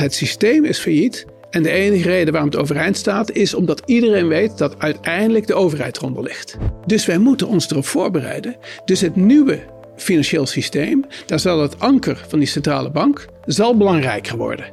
Het systeem is failliet. En de enige reden waarom het overeind staat is omdat iedereen weet dat uiteindelijk de overheid eronder ligt. Dus wij moeten ons erop voorbereiden. Dus het nieuwe financieel systeem, daar zal het anker van die centrale bank, zal belangrijker worden.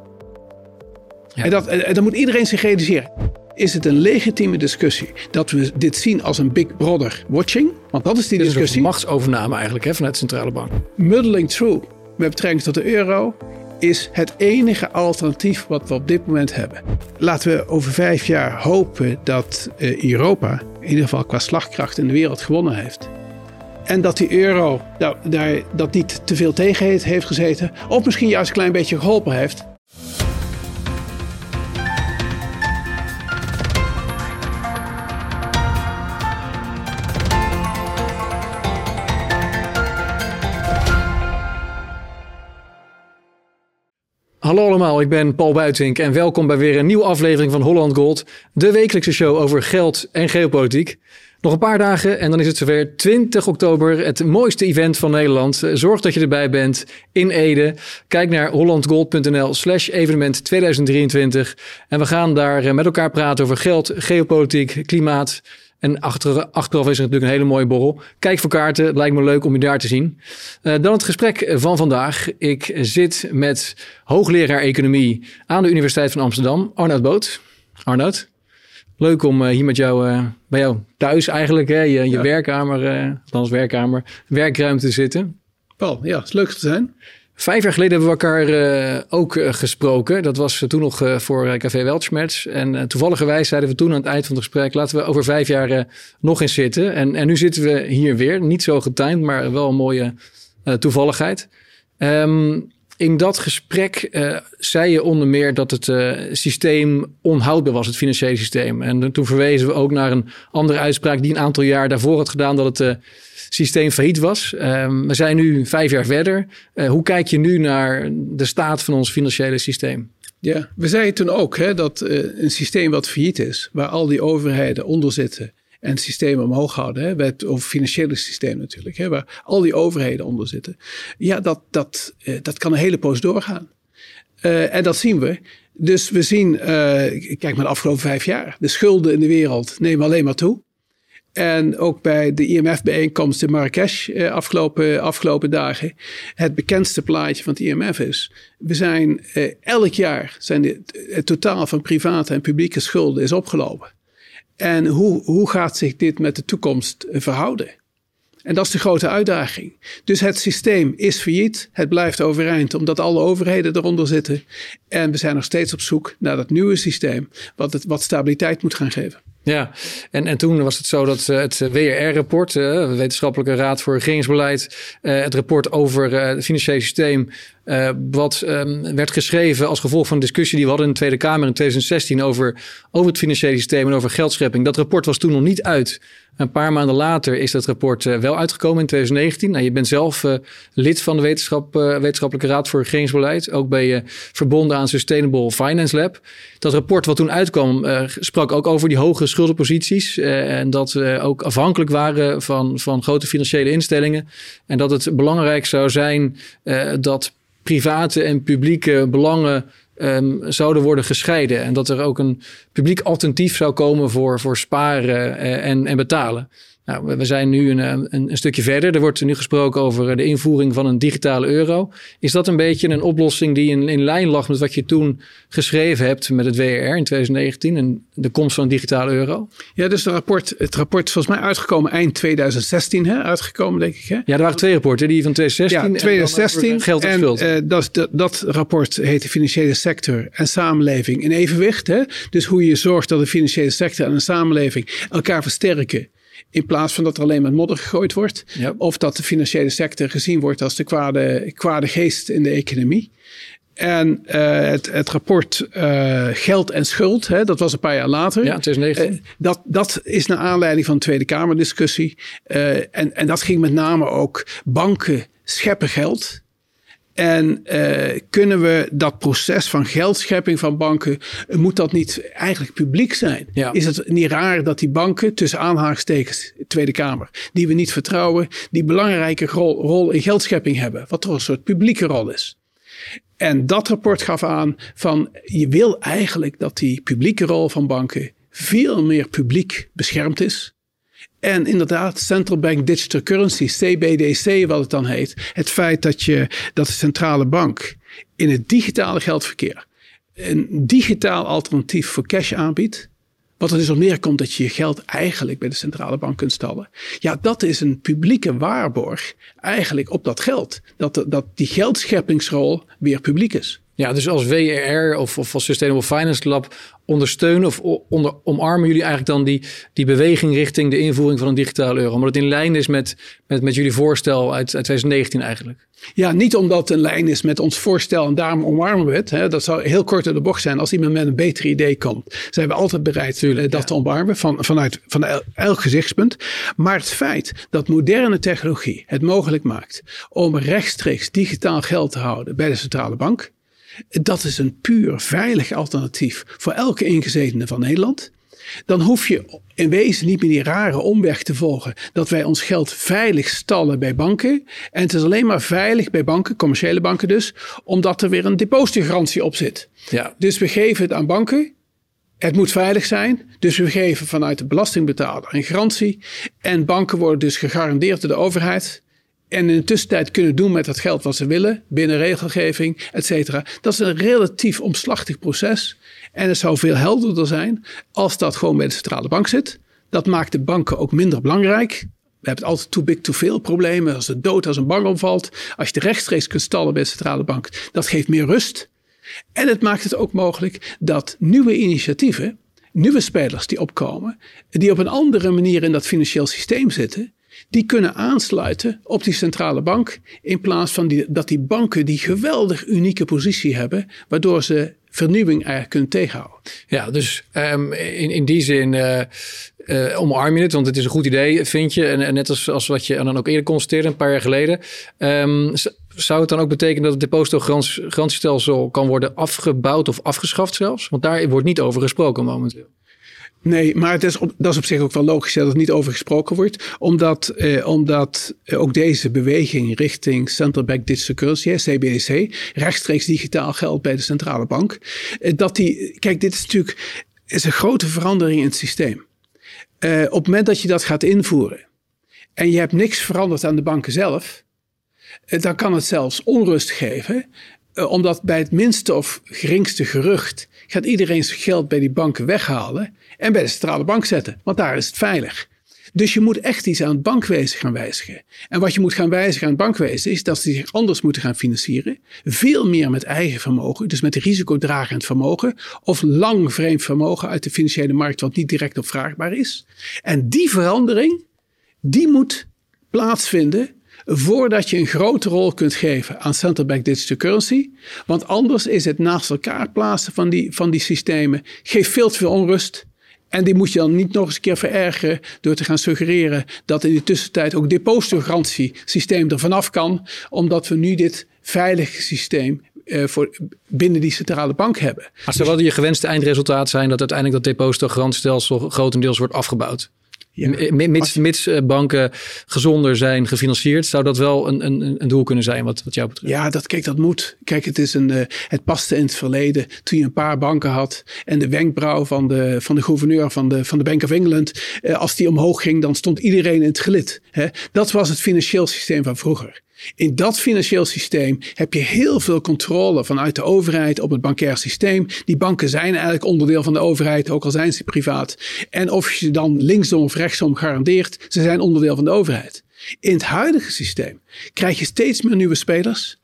Ja. En, dat, en dat moet iedereen zich realiseren. Is het een legitieme discussie dat we dit zien als een Big Brother watching? Want dat is die discussie. Is een machtsovername eigenlijk hè, vanuit de centrale bank. Muddling through met betrekking tot de euro is het enige alternatief wat we op dit moment hebben. Laten we over vijf jaar hopen dat uh, Europa, in ieder geval qua slagkracht in de wereld, gewonnen heeft. En dat die euro nou, daar, dat niet te veel tegen heeft gezeten, of misschien juist een klein beetje geholpen heeft. Hallo allemaal, ik ben Paul Buitink en welkom bij weer een nieuwe aflevering van Holland Gold, de wekelijkse show over geld en geopolitiek. Nog een paar dagen en dan is het zover 20 oktober, het mooiste event van Nederland. Zorg dat je erbij bent in Ede. Kijk naar hollandgold.nl slash evenement 2023 en we gaan daar met elkaar praten over geld, geopolitiek, klimaat, en achter, achteraf is er natuurlijk een hele mooie borrel. Kijk voor kaarten, het lijkt me leuk om je daar te zien. Uh, dan het gesprek van vandaag. Ik zit met hoogleraar economie aan de Universiteit van Amsterdam, Arnoud Boot. Arnoud, leuk om uh, hier met jou, uh, bij jou thuis eigenlijk, hè, je, je ja. werkkamer, althans werkkamer, werkruimte te zitten. Paul, ja, het is leuk te zijn. Vijf jaar geleden hebben we elkaar uh, ook uh, gesproken. Dat was uh, toen nog voor Café Weltschmerz. En toevalligerwijs zeiden we toen aan het eind van het gesprek... laten we over vijf jaar nog eens zitten. En, en, nu zitten we hier weer. Niet zo getimed, maar wel een mooie toevalligheid. Um, in dat gesprek zei je onder meer dat het systeem onhoudbaar was, het financiële systeem. En toen verwezen we ook naar een andere uitspraak... die een aantal jaar daarvoor had gedaan... dat het systeem failliet was. Um, we zijn nu vijf jaar verder. Hoe kijk je nu naar de staat van ons financiële systeem? Ja, we zeiden toen ook hè, dat een systeem wat failliet is, waar al die overheden onder zitten en het systeem omhoog houden, hè, het financiële systeem natuurlijk, hè, waar al die overheden onder zitten. Ja, dat, dat, uh, dat kan een hele poos doorgaan. en dat zien we. Dus we zien, kijk maar de afgelopen vijf jaar, de schulden in de wereld nemen alleen maar toe. En ook bij de IMF-bijeenkomst in Marrakesh eh, afgelopen, afgelopen dagen. Het bekendste plaatje van het IMF is. We zijn eh, elk jaar zijn de, het totaal van private en publieke schulden is opgelopen. En hoe, hoe gaat zich dit met de toekomst verhouden? En dat is de grote uitdaging. Dus het systeem is failliet. Het blijft overeind omdat alle overheden eronder zitten. En we zijn nog steeds op zoek naar dat nieuwe systeem. Wat, het, wat stabiliteit moet gaan geven. Ja, en, en toen was het zo dat uh, het WRR-rapport, de Wetenschappelijke Raad voor Regeringsbeleid, uh, het rapport over het financiële systeem, wat um, werd geschreven als gevolg van een discussie die we hadden in de Tweede Kamer in 2016 over, over het financiële systeem en over geldschepping. Dat rapport was toen nog niet uit. Een paar maanden later is dat rapport wel uitgekomen in 2019. Nou, je bent zelf lid van de wetenschap, Wetenschappelijke Raad voor Regeringsbeleid. Ook ben je verbonden aan Sustainable Finance Lab. Dat rapport wat toen uitkwam sprak ook over die hoge schuldenposities. Uh, en dat we ook afhankelijk waren van, van grote financiële instellingen. En dat het belangrijk zou zijn uh, dat private en publieke belangen um, zouden worden gescheiden. En dat er ook een publiek alternatief zou komen voor, voor sparen uh, en, en betalen. Nou, we zijn nu een, een, een, stukje verder. Er wordt nu gesproken over de invoering van een digitale euro. Is dat een beetje een oplossing die in, in lijn lag met wat je toen geschreven hebt met het WR in 2019 en de komst van een digitale euro? Ja, dus het rapport, het rapport is volgens mij uitgekomen eind 2016, hè? uitgekomen denk ik. Hè? Ja, er waren twee rapporten, die van 2016 ja, 2016 en geld en, uh, dat, dat, dat, rapport heet de financiële sector en samenleving in evenwicht. Hè? Dus hoe je zorgt dat de financiële sector en de samenleving elkaar versterken. In plaats van dat er alleen met modder gegooid wordt. Yep. Of dat de financiële sector gezien wordt als de kwade, kwade geest in de economie. En uh, het, het, rapport uh, Geld en Schuld, hè, dat was een paar jaar later. Ja, 2019. Uh, dat, dat is naar aanleiding van de Tweede Kamerdiscussie. en, en dat ging met name ook banken scheppen geld. En uh, kunnen we dat proces van geldschepping van banken, moet dat niet eigenlijk publiek zijn? Ja. Is het niet raar dat die banken, tussen aanhalingstekens, Tweede Kamer, die we niet vertrouwen, die belangrijke rol, rol in geldschepping hebben, wat toch een soort publieke rol is? En dat rapport gaf aan van je wil eigenlijk dat die publieke rol van banken veel meer publiek beschermd is. En inderdaad, Central Bank Digital Currency, CBDC wat het dan heet. Het feit dat, je, dat de centrale bank in het digitale geldverkeer een digitaal alternatief voor cash aanbiedt. Wat er dus op neerkomt dat je je geld eigenlijk bij de centrale bank kunt stallen. Ja, dat is een publieke waarborg eigenlijk op dat geld. Dat, dat die geldscheppingsrol weer publiek is. Ja, dus als WRR of, of als Sustainable Finance Lab ondersteunen of onder, omarmen jullie eigenlijk dan die, die beweging richting de invoering van een digitale euro? Omdat het in lijn is met, met, met jullie voorstel uit, uit 2019 eigenlijk. Ja, niet omdat het in lijn is met ons voorstel en daarom omarmen we het. Hè. Dat zou heel kort in de bocht zijn. Als iemand met een beter idee komt, zijn we altijd bereid uh, dat te omarmen van, vanuit van elk gezichtspunt. Maar het feit dat moderne technologie het mogelijk maakt om rechtstreeks digitaal geld te houden bij de centrale bank dat is een puur veilig alternatief voor elke ingezetene van Nederland. Dan hoef je in wezen niet meer die rare omweg te volgen dat wij ons geld veilig stallen bij banken. En het is alleen maar veilig bij banken, commerciële banken dus, omdat er weer een depositogarantie op zit. Ja. Dus we geven het aan banken. Het moet veilig zijn, dus we geven vanuit de belastingbetaler een garantie. En banken worden dus gegarandeerd door de overheid en in de tussentijd kunnen doen met dat geld wat ze willen, binnen regelgeving, et cetera. Dat is een relatief omslachtig proces. En het zou veel helderder zijn als dat gewoon bij de centrale bank zit. Dat maakt de banken ook minder belangrijk. We hebben altijd too big to veel problemen. Als de dood als een bank omvalt. Als je de rechtstreeks kunt stallen bij de centrale bank. Dat geeft meer rust. En het maakt het ook mogelijk dat nieuwe initiatieven, nieuwe spelers die opkomen, die op een andere manier in dat financieel systeem zitten, die kunnen aansluiten op die centrale bank. In plaats van die, dat die banken die geweldig unieke positie hebben, waardoor ze vernieuwing eigenlijk kunnen tegenhouden. Ja, dus um, in, in die zin uh, uh, omarm je het, want het is een goed idee, vind je. En, net als, als wat je dan ook eerder constateerde, een paar jaar geleden. Um, zou het dan ook betekenen dat het depositogarantiestelsel kan worden afgebouwd of afgeschaft zelfs? Want daar wordt niet over gesproken momenteel. Nee, maar het is op, dat is op zich ook wel logisch dat er niet over gesproken wordt. Omdat, eh, omdat ook deze beweging richting Central Bank Digital Currency, CBDC, rechtstreeks digitaal geld bij de centrale bank. Eh, dat die, kijk, dit is natuurlijk is een grote verandering in het systeem. Eh, op het moment dat je dat gaat invoeren en je hebt niks veranderd aan de banken zelf, eh, dan kan het zelfs onrust geven. Eh, omdat bij het minste of geringste gerucht gaat iedereen zijn geld bij die banken weghalen en bij de centrale bank zetten, want daar is het veilig. Dus je moet echt iets aan het bankwezen gaan wijzigen. En wat je moet gaan wijzigen aan het bankwezen is dat ze zich anders moeten gaan financieren. Veel meer met eigen vermogen, dus met risicodragend vermogen. Of lang vreemd vermogen uit de financiële markt wat niet direct opvraagbaar is. En die verandering, die moet plaatsvinden voordat je een grote rol kunt geven aan central bank digital currency. Want anders is het naast elkaar plaatsen van die, van die systemen geeft veel te veel onrust. En die moet je dan niet nog eens een keer verergeren door te gaan suggereren dat in de tussentijd ook depositogarantiesysteem er vanaf kan, omdat we nu dit veilige systeem uh, voor binnen die centrale bank hebben. Zou wel je gewenste eindresultaat zijn dat uiteindelijk dat depositogarantiestelsel grotendeels wordt afgebouwd? Ja. Mits, mits eh, banken gezonder zijn gefinancierd, zou dat wel een, een, een doel kunnen zijn wat, wat jou betreft? Ja, dat, kijk, dat moet. Kijk, het, is een, uh, het paste in het verleden toen je een paar banken had en de wenkbrauw van de, van de gouverneur van de, van de Bank of England, uh, als die omhoog ging, dan stond iedereen in het gelid. Hè? Dat was het financieel systeem van vroeger. In dat financieel systeem heb je heel veel controle vanuit de overheid op het bankair systeem. Die banken zijn eigenlijk onderdeel van de overheid, ook al zijn ze privaat. En of je ze dan linksom of rechtsom garandeert, ze zijn onderdeel van de overheid. In het huidige systeem krijg je steeds meer nieuwe spelers.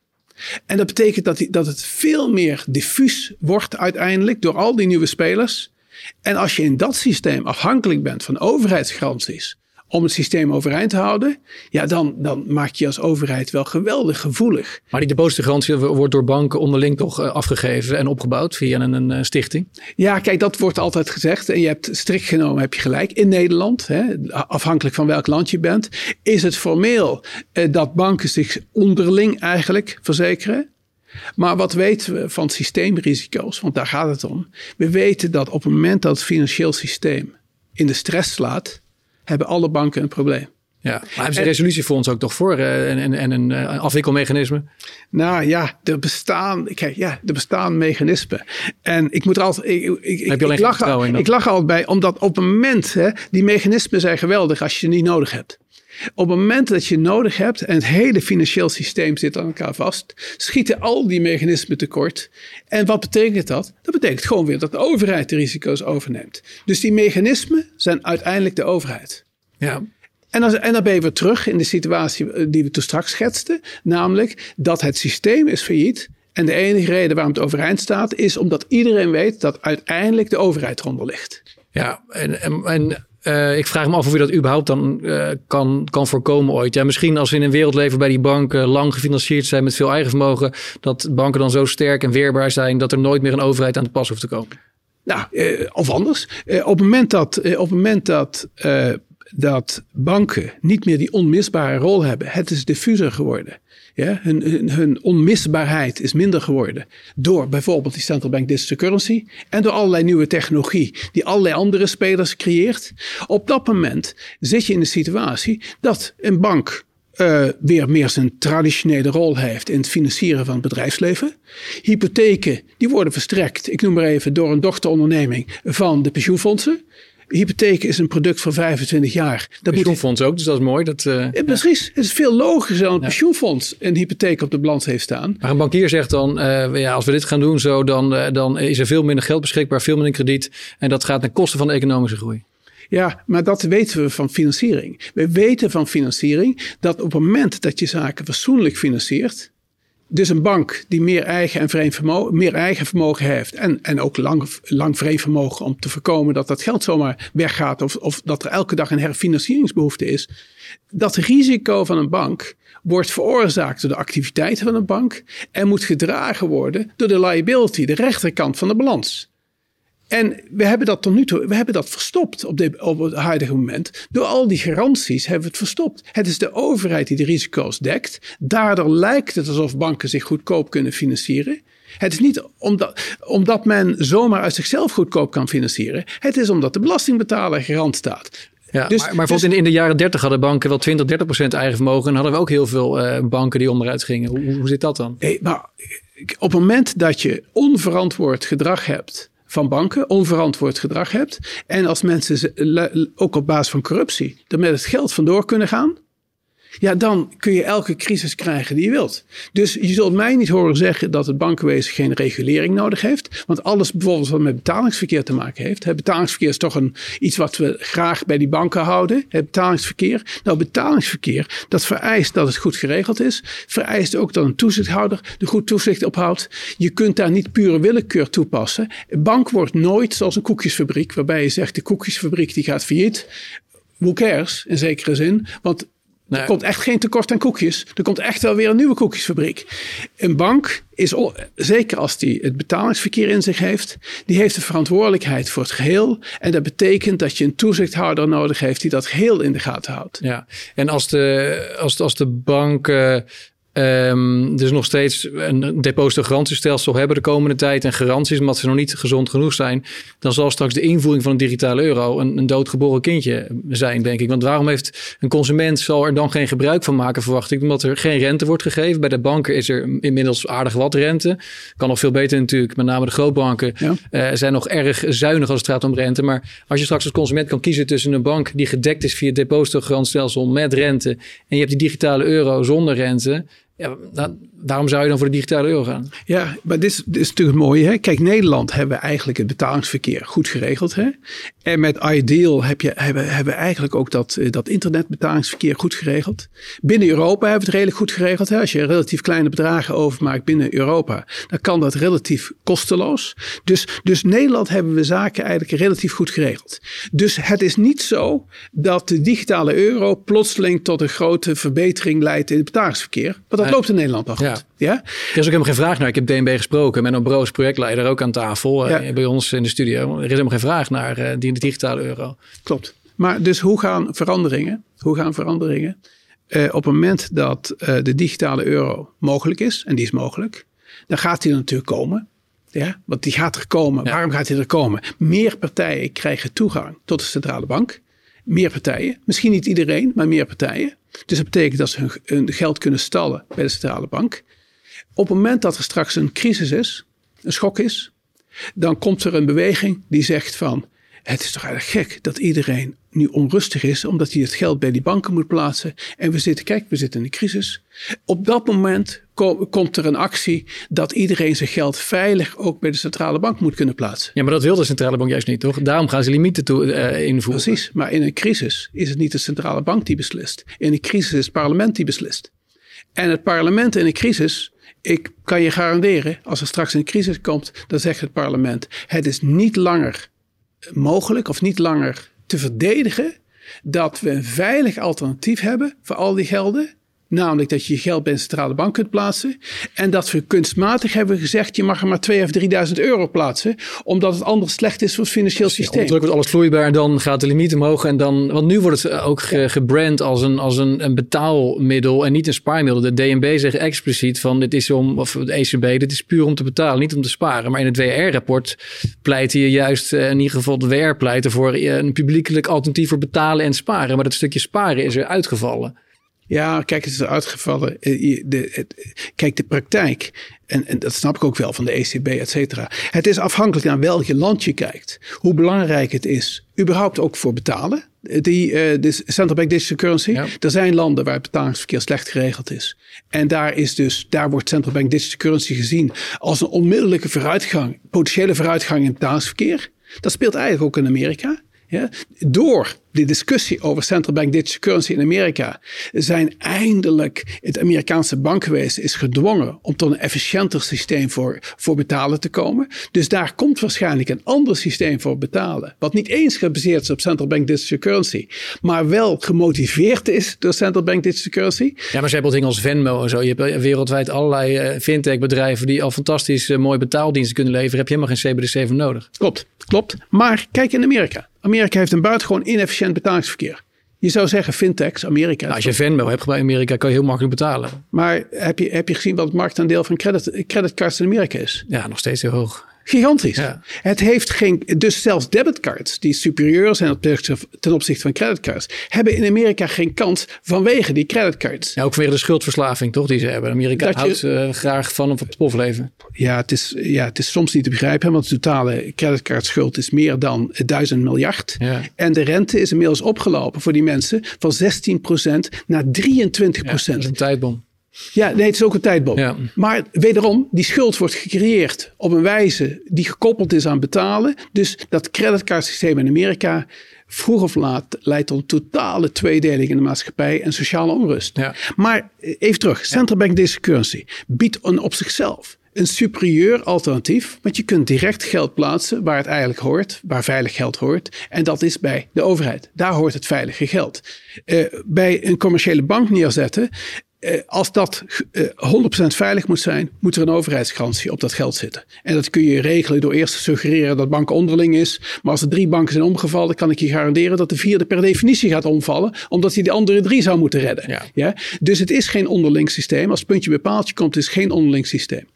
En dat betekent dat, dat het veel meer diffuus wordt uiteindelijk door al die nieuwe spelers. En als je in dat systeem afhankelijk bent van overheidsgaranties, om het systeem overeind te houden, ja, dan, dan maak je als overheid wel geweldig gevoelig. Maar die depositogarantie wordt door banken onderling toch eh, afgegeven en opgebouwd via een, een, stichting? Ja, kijk, dat wordt altijd gezegd. En je hebt strikt genomen, heb je gelijk. In Nederland, hè, afhankelijk van welk land je bent, is het formeel eh, dat banken zich onderling eigenlijk verzekeren. Maar wat weten we van systeemrisico's? Want daar gaat het om. We weten dat op het moment dat het financieel systeem in de stress slaat, hebben alle banken een probleem. Ja, maar hebben ze een resolutiefonds ook toch voor uh, en, en, een uh, afwikkelmechanisme? Nou ja, er bestaan, kijk, ja, er bestaan mechanismen. En ik moet er altijd, ik, ik, Heb je ik, lach, al, ik lach altijd bij, omdat op het moment, hè, die mechanismen zijn geweldig als je ze niet nodig hebt. Op het moment dat je nodig hebt en het hele financieel systeem zit aan elkaar vast, schieten al die mechanismen tekort. En wat betekent dat? Dat betekent gewoon weer dat de overheid de risico's overneemt. Dus die mechanismen zijn uiteindelijk de overheid. Ja. En, als, en dan ben je weer terug in de situatie eh, die we toen straks schetsten. Namelijk dat het systeem is failliet. En de enige reden waarom het overeind staat is omdat iedereen weet dat uiteindelijk de overheid eronder ligt. Ja, en, en, en uh, ik vraag me af of je dat überhaupt dan uh, kan, kan voorkomen ooit. Ja, misschien als we in een wereld leven bij die banken lang gefinancierd zijn met veel eigen vermogen, dat banken dan zo sterk en weerbaar zijn dat er nooit meer een overheid aan de pas hoeft te komen. Nou, uh, of anders. op het moment dat, op moment dat dat banken niet meer die onmisbare rol hebben. Het is diffuser geworden. Ja, hun, hun, onmisbaarheid is minder geworden. Door bijvoorbeeld die central bank digital currency. En door allerlei nieuwe technologie die allerlei andere spelers creëert. Op dat moment zit je in de situatie dat een bank uh, weer meer zijn traditionele rol heeft in het financieren van het bedrijfsleven. Hypotheken die worden verstrekt, ik noem maar even, door een dochteronderneming van de pensioenfondsen hypotheek is een product van 25 jaar. Dat pensioenfonds moet... ook, dus dat is mooi. Dat, uh, ja, precies. Het is veel logischer dan een pensioenfonds een hypotheek op de balans heeft staan. Maar een bankier zegt dan, uh, ja, als we dit gaan doen zo, dan, uh, dan is er veel minder geld beschikbaar, veel minder krediet. En dat gaat ten koste van de economische groei. Ja, maar dat weten we van financiering. We weten van financiering dat op het moment dat je zaken fatsoenlijk financiert, dus een bank die meer eigen, en vreemd vermogen, meer eigen vermogen heeft en, en ook lang, lang vreemd vermogen om te voorkomen dat dat geld zomaar weggaat of, of dat er elke dag een herfinancieringsbehoefte is. Dat risico van een bank wordt veroorzaakt door de activiteiten van een bank en moet gedragen worden door de liability, de rechterkant van de balans. En we hebben dat tot nu toe, we hebben dat verstopt op, de, op het huidige moment. Door al die garanties hebben we het verstopt. Het is de overheid die de risico's dekt. Daardoor lijkt het alsof banken zich goedkoop kunnen financieren. Het is niet omdat, omdat men zomaar uit zichzelf goedkoop kan financieren. Het is omdat de belastingbetaler garant staat. Ja, dus, maar, maar dus, in, de jaren 30 hadden banken wel 20, 30 procent eigen vermogen. En hadden we ook heel veel uh, banken die onderuit gingen. Hoe, hoe zit dat dan? Hey, maar op het moment dat je onverantwoord gedrag hebt van banken onverantwoord gedrag hebt. En als mensen ook op basis van corruptie er met het geld vandoor kunnen gaan. Ja, dan kun je elke crisis krijgen die je wilt. Dus je zult mij niet horen zeggen dat het bankenwezen geen regulering nodig heeft. Want alles bijvoorbeeld wat met betalingsverkeer te maken heeft. Het betalingsverkeer is toch een, iets wat we graag bij die banken houden. Het betalingsverkeer. Nou, betalingsverkeer, dat vereist dat het goed geregeld is. Vereist ook dat een toezichthouder er goed toezicht op houdt. Je kunt daar niet pure willekeur toepassen. Een bank wordt nooit zoals een koekjesfabriek. Waarbij je zegt de koekjesfabriek die gaat failliet. Who cares, in zekere zin. Want er komt echt geen tekort aan koekjes. Er komt echt wel weer een nieuwe koekjesfabriek. Een bank is, zeker als die het betalingsverkeer in zich heeft, die heeft de verantwoordelijkheid voor het geheel. En dat betekent dat je een toezichthouder nodig heeft die dat geheel in de gaten houdt. Ja, en als de, als, als de bank Um, dus nog steeds een depositogarantiestelsel hebben de komende tijd en garanties, omdat ze nog niet gezond genoeg zijn, dan zal straks de invoering van een digitale euro een, een doodgeboren kindje zijn, denk ik. Want waarom heeft een consument zal er dan geen gebruik van maken, verwacht ik, omdat er geen rente wordt gegeven. Bij de banken is er inmiddels aardig wat rente. Kan nog veel beter natuurlijk. Met name de grootbanken ja. uh, zijn nog erg zuinig als het gaat om rente. Maar als je straks als consument kan kiezen tussen een bank die gedekt is via het met rente en je hebt die digitale euro zonder rente ja, waarom zou je dan voor de digitale euro gaan? Ja, maar dit is, dit is natuurlijk het mooie. Hè? Kijk, Nederland hebben we eigenlijk het betalingsverkeer goed geregeld. Hè? En met Ideal heb je, hebben, hebben we eigenlijk ook dat, eh, dat internetbetalingsverkeer goed geregeld. Binnen Europa hebben we het redelijk goed geregeld. Hè? Als je relatief kleine bedragen overmaakt binnen Europa, dan kan dat relatief kosteloos. Dus, dus Nederland hebben we zaken eigenlijk relatief goed geregeld. Dus het is niet zo dat de digitale euro plotseling tot een grote verbetering leidt in het betalingsverkeer. Want dat loopt in Nederland al goed. Ja. Ja? Er is ook helemaal geen vraag naar. Ik heb DNB gesproken. met een Broos, projectleider, ook aan tafel eh, bij ons in de studio. Er is helemaal geen vraag naar uh, die digitale euro. Klopt. Maar dus hoe gaan veranderingen, hoe gaan veranderingen uh, op het moment dat de digitale euro mogelijk is, en die is mogelijk, dan gaat die natuurlijk komen. Ja, want die gaat er komen. Waarom gaat die er komen? Meer partijen krijgen toegang tot de centrale bank. Meer partijen. Misschien niet iedereen, maar meer partijen. Dus dat betekent dat ze hun, geld kunnen stallen bij de centrale bank. Op het moment dat er straks een crisis is, een schok is, dan komt er een beweging die zegt van het is toch eigenlijk gek dat iedereen nu onrustig is, omdat hij het geld bij die banken moet plaatsen. En we zitten, kijk, we zitten in een crisis. Op dat moment komt er een actie dat iedereen zijn geld veilig ook bij de centrale bank moet kunnen plaatsen. Ja, maar dat wil de centrale bank juist niet, toch? Daarom gaan ze limieten toe, uh, invoeren. Precies, maar in een crisis is het niet de centrale bank die beslist. In een crisis is het parlement die beslist. En het parlement in een crisis ik kan je garanderen, als er straks een crisis komt, dan zegt het parlement: het is niet langer mogelijk of niet langer te verdedigen dat we een veilig alternatief hebben voor al die gelden. Namelijk dat je je geld bij een centrale bank kunt plaatsen. En dat we kunstmatig hebben gezegd: je mag er maar 2.000 of 3.000 euro plaatsen. Omdat het anders slecht is voor het financieel systeem. Druk wordt alles vloeibaar en dan gaat de limiet omhoog. En dan, want nu wordt het ook gebrand als, een, als een, een betaalmiddel en niet een spaarmiddel. De DNB zegt expliciet van dit is om, of de ECB, dit is puur om te betalen, niet om te sparen. Maar in het WR-rapport pleit je juist, eh, in ieder geval de WR pleiten voor eh, een publiekelijk alternatief voor betalen en sparen. Maar dat stukje sparen is er uitgevallen. Ja, kijk, het is uitgevallen. Eh, de, kijk, de praktijk, en, en, dat snap ik ook wel van de ECB, et cetera. Het is afhankelijk naar welk land je kijkt. Hoe belangrijk het is, überhaupt ook voor betalen. Die, uh, de Central Bank Digital Currency. Er zijn landen waar het betalingsverkeer slecht geregeld is. En daar, is dus, daar wordt Central Bank Digital Currency gezien als een onmiddellijke vooruitgang, potentiële vooruitgang in het betalingsverkeer. Dat speelt eigenlijk ook in Amerika. Ja, door de discussie over central bank digital currency in Amerika zijn eindelijk het Amerikaanse bankwezen is gedwongen om tot een efficiënter systeem voor, voor betalen te komen. Dus daar komt waarschijnlijk een ander systeem voor betalen. Wat niet eens gebaseerd is op central bank digital currency, maar wel gemotiveerd is door central bank digital currency. Ja, maar ze hebben dingen als Venmo en zo. Je hebt wereldwijd allerlei uh, fintech bedrijven die al fantastisch uh, mooie betaaldiensten kunnen leveren. Heb je helemaal geen CBDC voor nodig. Klopt, klopt. Maar kijk in Amerika. Amerika heeft een buitengewoon inefficiënt betalingsverkeer. Je zou zeggen fintechs, Amerika. Nou, als je Venmo hebt bij Amerika, kan je heel makkelijk betalen. Maar heb je, heb je gezien wat het marktaandeel van credit, creditcards in Amerika is? Ja, nog steeds heel hoog. Gigantisch. Het heeft geen, dus zelfs debitcards die superieur zijn ten opzichte van creditcards, hebben in Amerika geen kans vanwege die creditcards. Ja, ook vanwege de schuldverslaving, toch? Die ze hebben. Amerika dat houdt uh, graag van op het pof leven. Ja het, is, ja, het is soms niet te begrijpen, want de totale creditcardschuld is meer dan 1000 miljard. Ja. En de rente is inmiddels opgelopen voor die mensen van 16% naar 23%. Ja, dat is een tijdbom. Ja, nee, het is ook een tijdbom. Ja. Maar wederom, die schuld wordt gecreëerd op een wijze die gekoppeld is aan betalen. Dus dat creditcardsysteem in Amerika vroeg of laat leidt tot totale tweedeling in de maatschappij en sociale onrust. Ja. Maar eh, even terug, Central Bank Digital Currency biedt een, op zichzelf een superieur alternatief, want je kunt direct geld plaatsen waar het eigenlijk hoort, waar veilig geld hoort. En dat is bij de overheid. Daar hoort het veilige geld. Uh, bij een commerciële bank neerzetten eh, als dat 100% eh, veilig moet zijn, moet er een overheidsgarantie op dat geld zitten. En dat kun je regelen door eerst te suggereren dat banken onderling is. Maar als er drie banken zijn omgevallen, kan ik je garanderen dat de vierde per definitie gaat omvallen, omdat hij de andere drie zou moeten redden. Ja. ja? Dus het is geen onderling systeem. Als puntje bij paaltje komt, is het geen onderling systeem.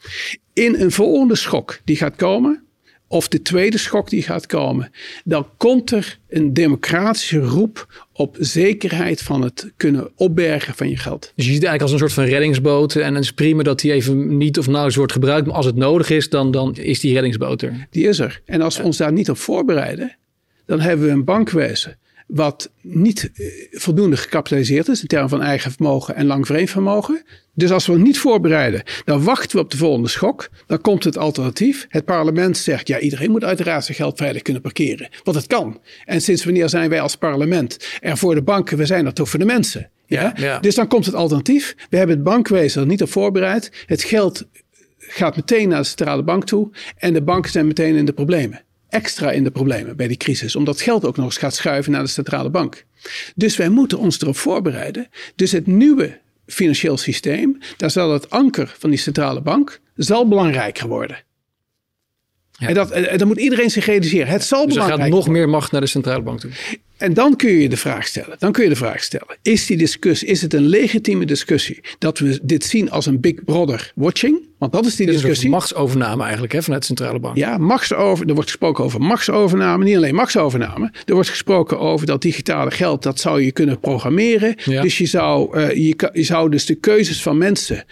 In een volgende schok die gaat komen, of de tweede schok die gaat komen, dan komt er een democratische roep op zekerheid van het kunnen opbergen van je geld. Dus je ziet het eigenlijk als een soort van reddingsboot en het is prima dat die even niet of nauwelijks wordt gebruikt, maar als het nodig is, dan, dan is die reddingsboot er. Die is er. En als we ons daar niet op voorbereiden, dan hebben we een bankwezen wat niet eh, voldoende gecapitaliseerd is in termen van eigen vermogen en lang vreemd vermogen. Dus als we het niet voorbereiden, dan wachten we op de volgende schok. Dan komt het alternatief. Het parlement zegt, ja, iedereen moet uiteraard zijn geld veilig kunnen parkeren. Want het kan. En sinds wanneer zijn wij als parlement er voor de banken? We zijn er toch voor de mensen. Ja? ja. Dus dan komt het alternatief. We hebben het bankwezen er niet op voorbereid. Het geld gaat meteen naar de centrale bank toe. En de banken zijn meteen in de problemen extra in de problemen bij die crisis, omdat geld ook nog eens gaat schuiven naar de centrale bank. Dus wij moeten ons erop voorbereiden. Dus het nieuwe financieel systeem, daar zal het anker van die centrale bank zal belangrijker worden. En, dat, en dat moet iedereen zich realiseren. Het zal dus er gaat nog meer macht naar de centrale bank toe. En dan kun je de vraag stellen. Dan kun je de vraag stellen. Is die discussie, is het een legitieme discussie dat we dit zien als een Big Brother watching? Want dat is die discussie. Een machtsovername eigenlijk hè, vanuit de centrale bank. Ja, machtsover, er wordt gesproken over machtsovername. Niet alleen machtsovername. Er wordt gesproken over dat digitale geld, dat zou je kunnen programmeren. Dus je zou, uh, je, je zou dus de keuzes van mensen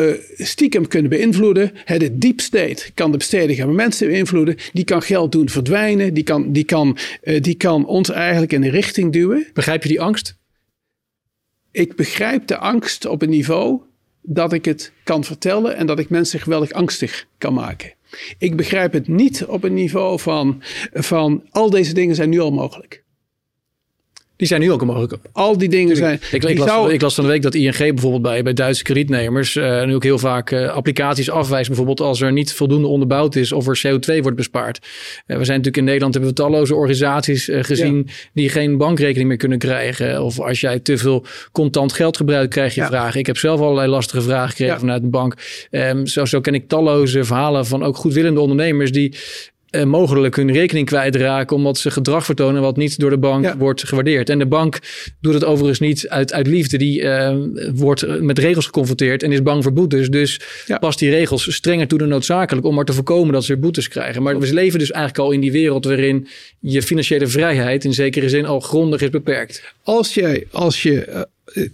uh, stiekem kunnen beïnvloeden. de deep state kan de besteding van mensen beïnvloeden. Die kan geld doen verdwijnen. Die kan, die, kan, uh, die kan ons eigenlijk in een richting duwen. Begrijp je die angst? Ik begrijp de angst op een niveau dat ik het kan vertellen en dat ik mensen geweldig angstig kan maken. Ik begrijp het niet op een niveau van, van al deze dingen zijn nu al mogelijk. Die zijn nu ook mogelijk. Al die dingen zijn. Ik, ik, las, ik, las, van de week dat ING bijvoorbeeld bij, bij Duitse kredietnemers uh, nu ook heel vaak uh, applicaties afwijst. Bijvoorbeeld als er niet voldoende onderbouwd is of er CO2 wordt bespaard. Uh, we zijn natuurlijk in Nederland hebben we talloze organisaties gezien die geen bankrekening meer kunnen krijgen. Of als jij te veel contant geld gebruikt, krijg je vragen. Ik heb zelf allerlei lastige vragen gekregen vanuit een bank. Um, zo, zo ken ik talloze verhalen van ook goedwillende ondernemers die uh, mogelijk hun rekening kwijtraken omdat ze gedrag vertonen wat niet door de bank wordt gewaardeerd. En de bank doet het overigens niet uit, uit liefde. Die uh, wordt met regels geconfronteerd en is bang voor boetes. Dus ja. past die regels strenger toe dan noodzakelijk om maar te voorkomen dat ze boetes krijgen. Maar we leven dus eigenlijk al in die wereld waarin je financiële vrijheid in zekere zin al grondig is beperkt. Als jij, als je eh,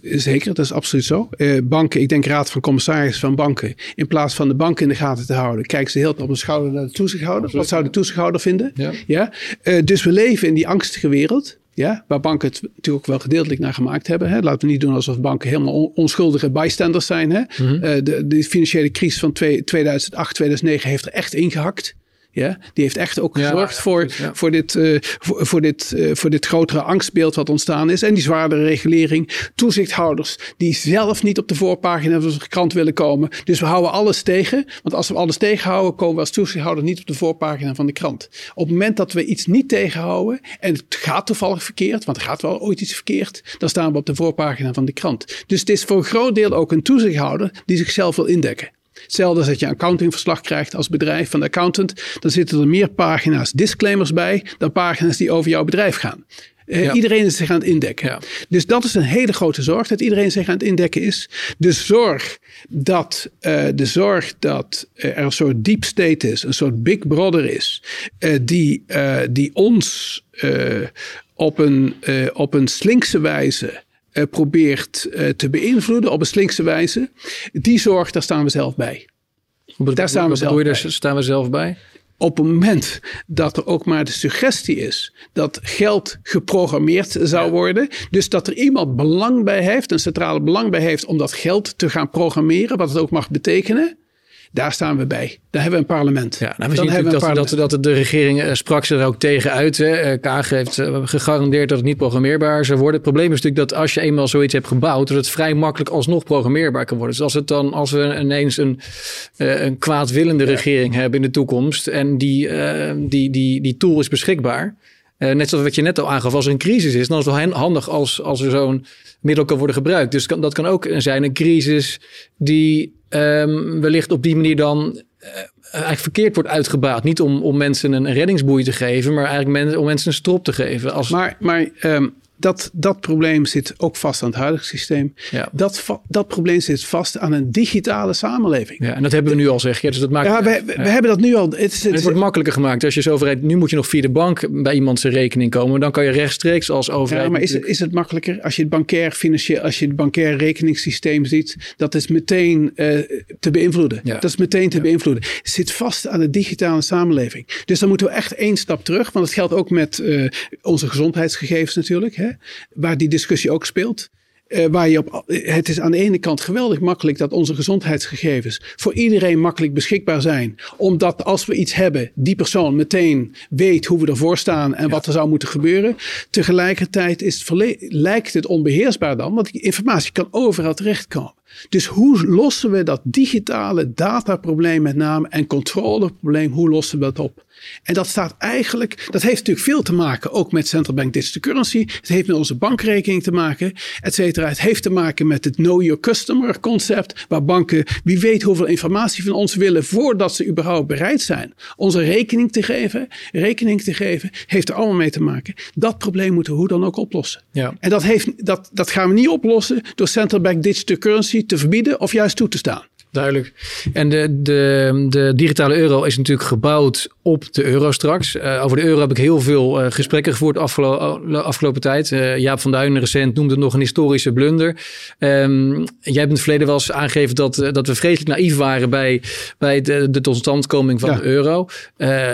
zeker, dat is absoluut zo. Uh, banken, ik denk raad van commissarissen van banken. In plaats van de bank in de gaten te houden, kijken ze heel op de schouder naar de toezichthouder. Wat zou de toezichthouder vinden? Ja. ja? Uh, dus we leven in die angstige wereld. Ja, waar banken het natuurlijk ook wel gedeeltelijk naar gemaakt hebben. Hè. Laten we niet doen alsof banken helemaal onschuldige bijstanders zijn. Hè. Mm -hmm. uh, de, de, financiële crisis van 2008, 2009 heeft er echt ingehakt. Ja, die heeft echt ook gezorgd voor, voor, dit, uh, voor, voor, dit, uh, voor dit grotere angstbeeld wat ontstaan is. En die zwaardere regulering. Toezichthouders die zelf niet op de voorpagina van de krant willen komen. Dus we houden alles tegen. Want als we alles tegenhouden, komen we als toezichthouder niet op de voorpagina van de krant. Op het moment dat we iets niet tegenhouden. En het gaat toevallig verkeerd, want er gaat wel ooit iets verkeerd. Dan staan we op de voorpagina van de krant. Dus het is voor een groot deel ook een toezichthouder die zichzelf wil indekken. Hetzelfde als dat je een accountingverslag krijgt als bedrijf van de accountant. Dan zitten er meer pagina's disclaimers bij dan pagina's die over jouw bedrijf gaan. Uh, Iedereen is zich aan het indekken. Ja. Dus dat is een hele grote zorg, dat iedereen zich aan het indekken is. De zorg dat, uh, de zorg dat er een soort deep state is, een soort big brother is, die, die ons op, een, op een slinkse wijze uh, probeert uh, te beïnvloeden op een slinkse wijze. Die zorg, daar staan we zelf bij. daar staan we zelf bij. Daar staan we zelf bij? Op het moment dat er ook maar de suggestie is dat geld geprogrammeerd zou worden. Dus dat er iemand belang bij heeft, een centrale belang bij heeft om dat geld te gaan programmeren, wat het ook mag betekenen daar staan we bij. Daar hebben we een parlement. Ja, nou, we zien natuurlijk dat, dat, dat, de regering uh, sprak ze er ook tegen uit. Hè. Kaag heeft uh, gegarandeerd dat het niet programmeerbaar zou worden. Het probleem is natuurlijk dat als je eenmaal zoiets hebt gebouwd, dat het vrij makkelijk alsnog programmeerbaar kan worden. Dus als, het dan, als we ineens een, een kwaadwillende regering hebben in de toekomst en die, die, die, die tool is beschikbaar. Net zoals wat je net al aangaf, als er een crisis is, dan is het wel handig als, als er zo'n middel kan worden gebruikt. Dus kan, dat kan ook zijn een crisis die um, wellicht op die manier dan uh, eigenlijk verkeerd wordt uitgebaat. Niet om, om mensen een reddingsboei te geven, maar eigenlijk om mensen een strop te geven. Als... Maar, maar um, dat, dat probleem zit ook vast aan het huidige systeem. Ja. Dat, dat probleem zit vast aan een digitale samenleving. Ja, en dat hebben we nu al, zeg je. Dus dat maakt, ja, we, we hebben dat nu al. Het, het, het, wordt makkelijker gemaakt. Als je als overheid, nu moet je nog via de bank bij iemand zijn rekening komen. Dan kan je rechtstreeks als overheid. Ja, maar is het, is het makkelijker als je het bankair financieel, als je het bankair rekeningssysteem ziet, dat is meteen uh, te beïnvloeden. Ja. Dat is meteen te beïnvloeden. Het zit vast aan de digitale samenleving. Dus dan moeten we echt één stap terug. Want het geldt ook met uh, onze gezondheidsgegevens natuurlijk. Hè waar die discussie ook speelt. Uh, waar je op, het is aan de ene kant geweldig makkelijk dat onze gezondheidsgegevens voor iedereen makkelijk beschikbaar zijn. Omdat als we iets hebben, die persoon meteen weet hoe we ervoor staan en wat er zou moeten gebeuren. Tegelijkertijd is het lijkt het onbeheersbaar dan, want die informatie kan overal terechtkomen. Dus hoe lossen we dat digitale dataprobleem met name en controleprobleem, hoe lossen we dat op? En dat staat eigenlijk, dat heeft natuurlijk veel te maken ook met central bank digital currency. Het heeft met onze bankrekening te maken, et cetera. Het heeft te maken met het know your customer concept, waar banken, wie weet hoeveel informatie van ons willen voordat ze überhaupt bereid zijn onze rekening te geven. Rekening te geven, heeft er allemaal mee te maken. Dat probleem moeten we hoe dan ook oplossen. Ja. En dat, heeft, dat, dat gaan we niet oplossen door central bank digital currency te verbieden of juist toe te staan. Duidelijk. En de, de, de digitale euro is natuurlijk gebouwd op de euro straks. Uh, over de euro heb ik heel veel uh, gesprekken gevoerd afgelo afgelopen tijd. Uh, Jaap van Duinen recent noemde het nog een historische blunder. Um, jij hebt in het verleden wel eens aangegeven dat, dat we vreselijk naïef waren bij, bij de, de totstandkoming van de euro.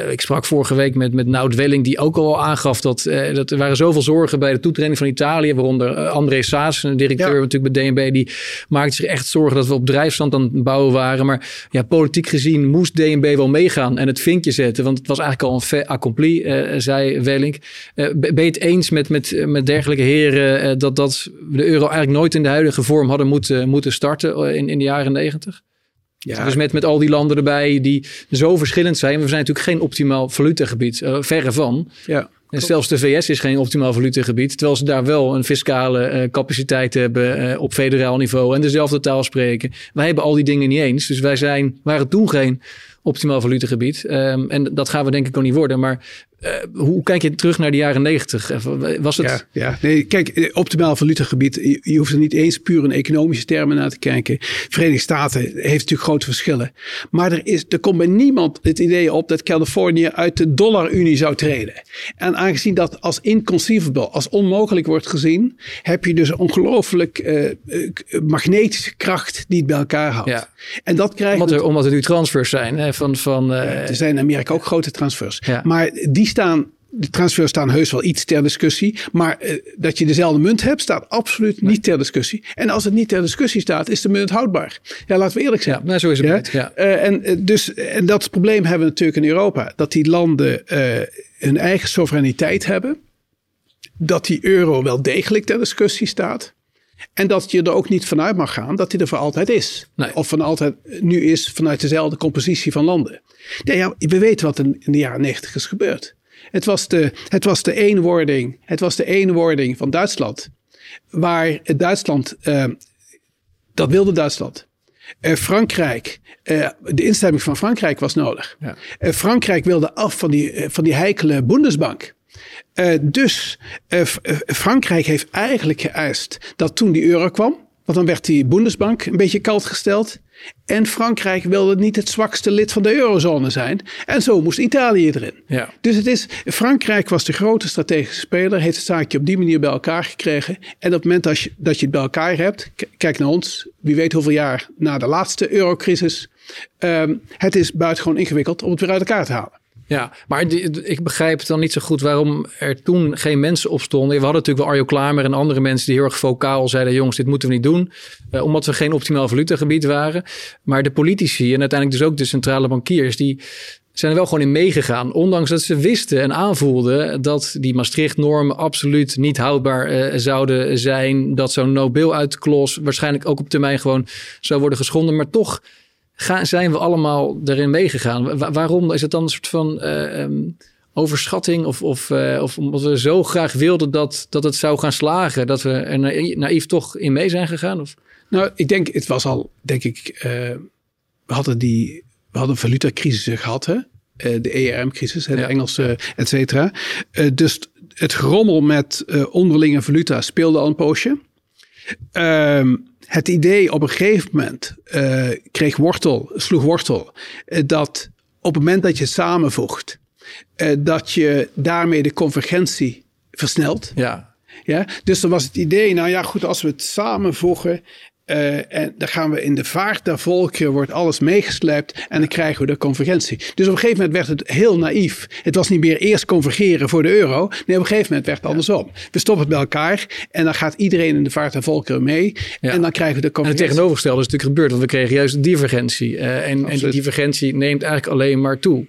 ik sprak vorige week met, met Nout Welling, die ook al aangaf dat, dat er waren zoveel zorgen bij de toetreding van Italië. Waaronder André Saas, een directeur natuurlijk bij DNB, die maakte zich echt zorgen dat we op drijfstand het bouwen waren. Maar ja, politiek gezien moest DNB wel meegaan en het vinkje zetten. Want het was eigenlijk al een fait accompli, uh, zei Welink. Uh, ben je het eens met, met, met dergelijke heren uh, dat, dat we de euro eigenlijk nooit in de huidige vorm hadden moeten, moeten starten in, in de jaren negentig? Ja. Dus met, met al die landen erbij die zo verschillend zijn. We zijn natuurlijk geen optimaal valutagebied, verre van. Ja. En zelfs de VS is geen optimaal valutagebied. Terwijl ze daar wel een fiscale uh, capaciteit hebben uh, op federaal niveau. En dezelfde taal spreken. Wij hebben al die dingen niet eens. Dus wij zijn, waren toen geen optimaal valutegebied. Um, en dat gaan we denk ik ook niet worden. Maar uh, hoe kijk je terug naar de jaren negentig? Was het... Ja, ja, nee, kijk, eh, optimaal valutegebied, je, je hoeft er niet eens puur in economische termen naar te kijken. Verenigde Staten heeft natuurlijk grote verschillen. Maar er, is, er komt bij niemand het idee op dat Californië uit de dollarunie zou treden. En aangezien dat als inconceivable, als onmogelijk wordt gezien, heb je dus een ongelooflijk uh, magnetische kracht die het bij elkaar houdt. Ja. En dat krijgt omdat, er, omdat er nu transfers zijn. Hè, van, van, uh, er zijn in Amerika ook grote transfers. Maar die staan de transfers staan heus wel iets ter discussie. Maar uh, dat je dezelfde munt hebt, staat absoluut niet ter discussie. En als het niet ter discussie staat, is de munt houdbaar. Ja, laten we eerlijk zijn. Ja, nou, zo is het. Ja? ja. Uh, en, uh, dus, en dat probleem hebben we natuurlijk in Europa. Dat die landen hun eigen soevereiniteit hebben. Dat die euro wel degelijk ter discussie staat. En dat je er ook niet vanuit mag gaan dat hij er voor altijd is. Nee. Of van altijd nu is vanuit dezelfde compositie van landen. Ja, ja, we weten wat in, in de jaren negentig is gebeurd. Het was, de, het was de eenwording. Het was de eenwording van Duitsland. Waar Duitsland, uh, dat wilde Duitsland. Uh, Frankrijk, uh, de instemming van Frankrijk was nodig. Ja. Frankrijk wilde af van die, van die heikele Bundesbank. Dus Frankrijk heeft eigenlijk geëist dat toen die euro kwam, want dan werd die Bundesbank een beetje koud gesteld. En Frankrijk wilde niet het zwakste lid van de eurozone zijn. En zo moest Italië erin. Ja. Dus het is, Frankrijk was de grote strategische speler, heeft het zaakje op die manier bij elkaar gekregen. En op het moment dat je, dat je het bij elkaar hebt, kijk naar ons, wie weet hoeveel jaar na de laatste eurocrisis. Um, het is buitengewoon ingewikkeld om het weer uit elkaar te halen. Ja, maar ik begrijp dan niet zo goed waarom er toen geen mensen op stonden. We hadden natuurlijk wel Arjo Klamer en andere mensen die heel erg vocaal zeiden: jongens, dit moeten we niet doen. Uh, omdat we geen optimaal valutagebied waren. Maar de politici en uiteindelijk dus ook de centrale bankiers, die zijn er wel gewoon in meegegaan. Ondanks dat ze wisten en aanvoelden dat die Maastricht-normen absoluut niet houdbaar uh, zouden zijn. Dat zo'n Nobel-uitklos waarschijnlijk ook op termijn gewoon zou worden geschonden. Maar toch gaan, zijn we allemaal erin meegegaan? waarom is het dan een soort van uh, um, overschatting? Of, of, uh, of omdat we zo graag wilden dat, dat het zou gaan slagen, dat we er naïef toch in mee zijn gegaan? Of? Nou, ik denk, het was al, denk ik, uh, we hadden die, we hadden een valutacrisis gehad, hè? de ERM-crisis, de Engelse, et cetera. dus het grommel met onderlinge valuta speelde al een poosje. Ehm, het idee op een gegeven moment uh, kreeg wortel, sloeg wortel, uh, dat op het moment dat je samenvoegt, uh, dat je daarmee de convergentie versnelt. Ja. Ja, dus dan was het idee, nou ja, goed, als we het samenvoegen, uh, en dan gaan we in de vaart der volkeren, wordt alles meegesleept en dan krijgen we de convergentie. Dus op een gegeven moment werd het heel naïef. Het was niet meer eerst convergeren voor de euro. Nee, op een gegeven moment werd het andersom. We stoppen het bij elkaar en dan gaat iedereen in de vaart der volkeren mee. En dan krijgen we de convergentie. En het tegenovergestelde is natuurlijk gebeurd, want we kregen juist divergentie. Uh, en, en, die divergentie neemt eigenlijk alleen maar toe.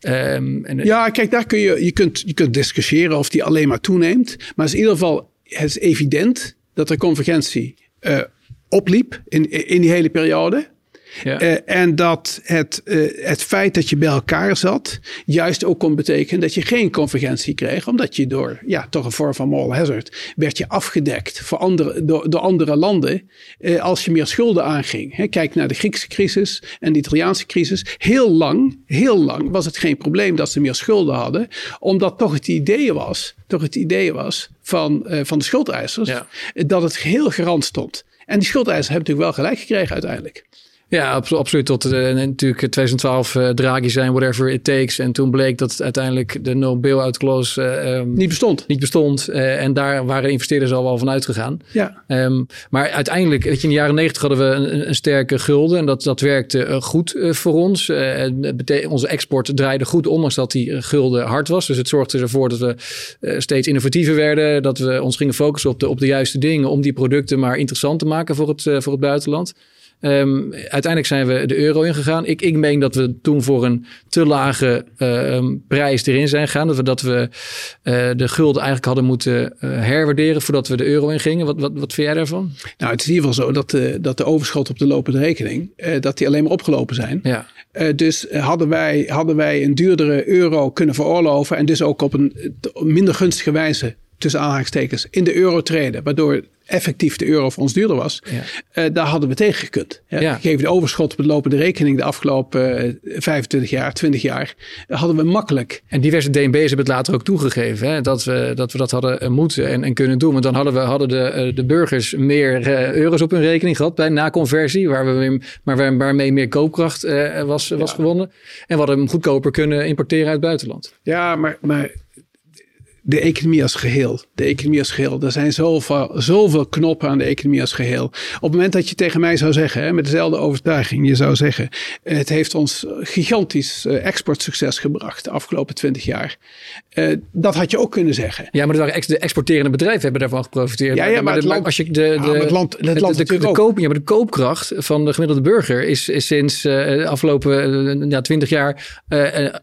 Um, en, ja, kijk, daar kun je, je, kunt, je kunt discussiëren of die alleen maar toeneemt. Maar het is in ieder geval, het is evident dat de convergentie uh, opliep in, in die hele periode. Ja. Uh, en dat het, uh, het feit dat je bij elkaar zat, juist ook kon betekenen dat je geen convergentie kreeg, omdat je door ja, toch een vorm van moral hazard werd je afgedekt voor andere, door, door andere landen uh, als je meer schulden aanging. He, kijk naar de Griekse crisis en de Italiaanse crisis. Heel lang, heel lang was het geen probleem dat ze meer schulden hadden, omdat toch het idee was, toch het idee was van, van de schuldeisers ja. dat het geheel garant stond. En die schuldeisers hebben natuurlijk wel gelijk gekregen uiteindelijk. Ja, absoluut. Tot uh, natuurlijk 2012 uh, Draghi zijn, whatever it takes. En toen bleek dat uiteindelijk de no bail-out clause um, niet bestond. Niet bestond. En daar waren investeerders al wel van uitgegaan. Ja. Um, maar uiteindelijk, weet je, in de jaren 90 hadden we een, een sterke gulden. En dat, dat werkte goed voor ons. onze export draaide goed, ondanks dat die gulden hard was. Dus het zorgde ervoor dat we steeds innovatiever werden. Dat we ons gingen focussen op de, op de juiste dingen om die producten maar interessant te maken voor het, voor het buitenland. Um, uiteindelijk zijn we de euro ingegaan. Ik, ik meen dat we toen voor een te lage uh, prijs erin zijn gegaan. Dat we, dat we uh, de gulden eigenlijk hadden moeten uh, herwaarderen voordat we de euro ingingen. Wat, wat, wat vind jij daarvan? Nou, het is in ieder geval zo dat de, dat de overschot op de lopende rekening, dat die alleen maar opgelopen zijn. Ja. dus hadden wij, hadden wij een duurdere euro kunnen veroorloven en dus ook op een minder gunstige wijze tussen aanhalingstekens in de euro treden, waardoor effectief de euro voor ons duurder was, ja. uh, daar hadden we tegen gekund. Ja, ja. Gegeven de overschot op de lopende rekening de afgelopen uh, 25 jaar, 20 jaar, hadden we makkelijk. En diverse DNB's hebben het later ook toegegeven, hè, dat, we, dat we dat hadden eh, moeten en, en kunnen doen. Want dan hadden, we, hadden de, de burgers meer euro's op hun rekening gehad bij na-conversie, waar we weer, maar waarmee meer koopkracht was, was gewonnen. En we hadden hem goedkoper kunnen importeren uit het buitenland. Ja, maar, maar de economie als geheel. De economie als geheel. Er zijn zoveel, zoveel knoppen aan de economie als geheel. Op het moment dat je tegen mij zou zeggen, hè, met dezelfde overtuiging, je zou zeggen, het heeft ons gigantisch uh, exportsucces gebracht de afgelopen twintig jaar. Uh, dat had je ook kunnen zeggen. Ja, maar de, de exporterende bedrijven hebben daarvan geprofiteerd. Ja, ja maar, maar als je de, de, ja, het land, het land de, de, de, koop, ja, maar de koopkracht van de gemiddelde burger is, is sinds uh, de afgelopen ja, twintig jaar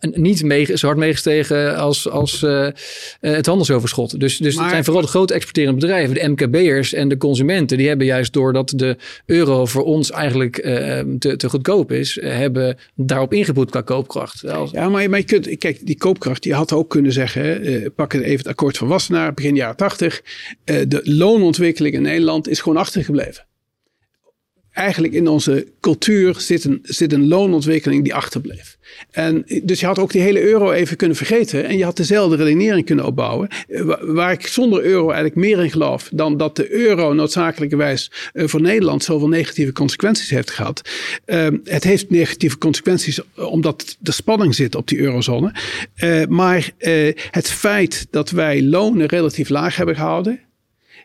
niet mee, zo hard meegestegen als, als het handelsoverschot. Dus, dus het zijn vooral de grote exporterende bedrijven, de MKB'ers en de consumenten. Die hebben juist doordat de euro voor ons eigenlijk uh, te, te goedkoop is, uh, hebben daarop ingeboet qua koopkracht. Ja, maar, maar je kunt, kijk, die koopkracht, die had ook kunnen zeggen, uh, pak even het akkoord van Wassenaar, begin jaren 80. de loonontwikkeling in Nederland is gewoon achtergebleven eigenlijk in onze cultuur zit een, zit een loonontwikkeling die achterbleef. En dus je had ook die hele euro even kunnen vergeten en je had dezelfde redenering kunnen opbouwen. Eh, waar ik zonder euro eigenlijk meer in geloof dan dat de euro noodzakelijkerwijs eh, voor Nederland zoveel negatieve consequenties heeft gehad. Ehm, het heeft negatieve consequenties omdat de spanning zit op die eurozone. Eh, maar het feit dat wij lonen relatief laag hebben gehouden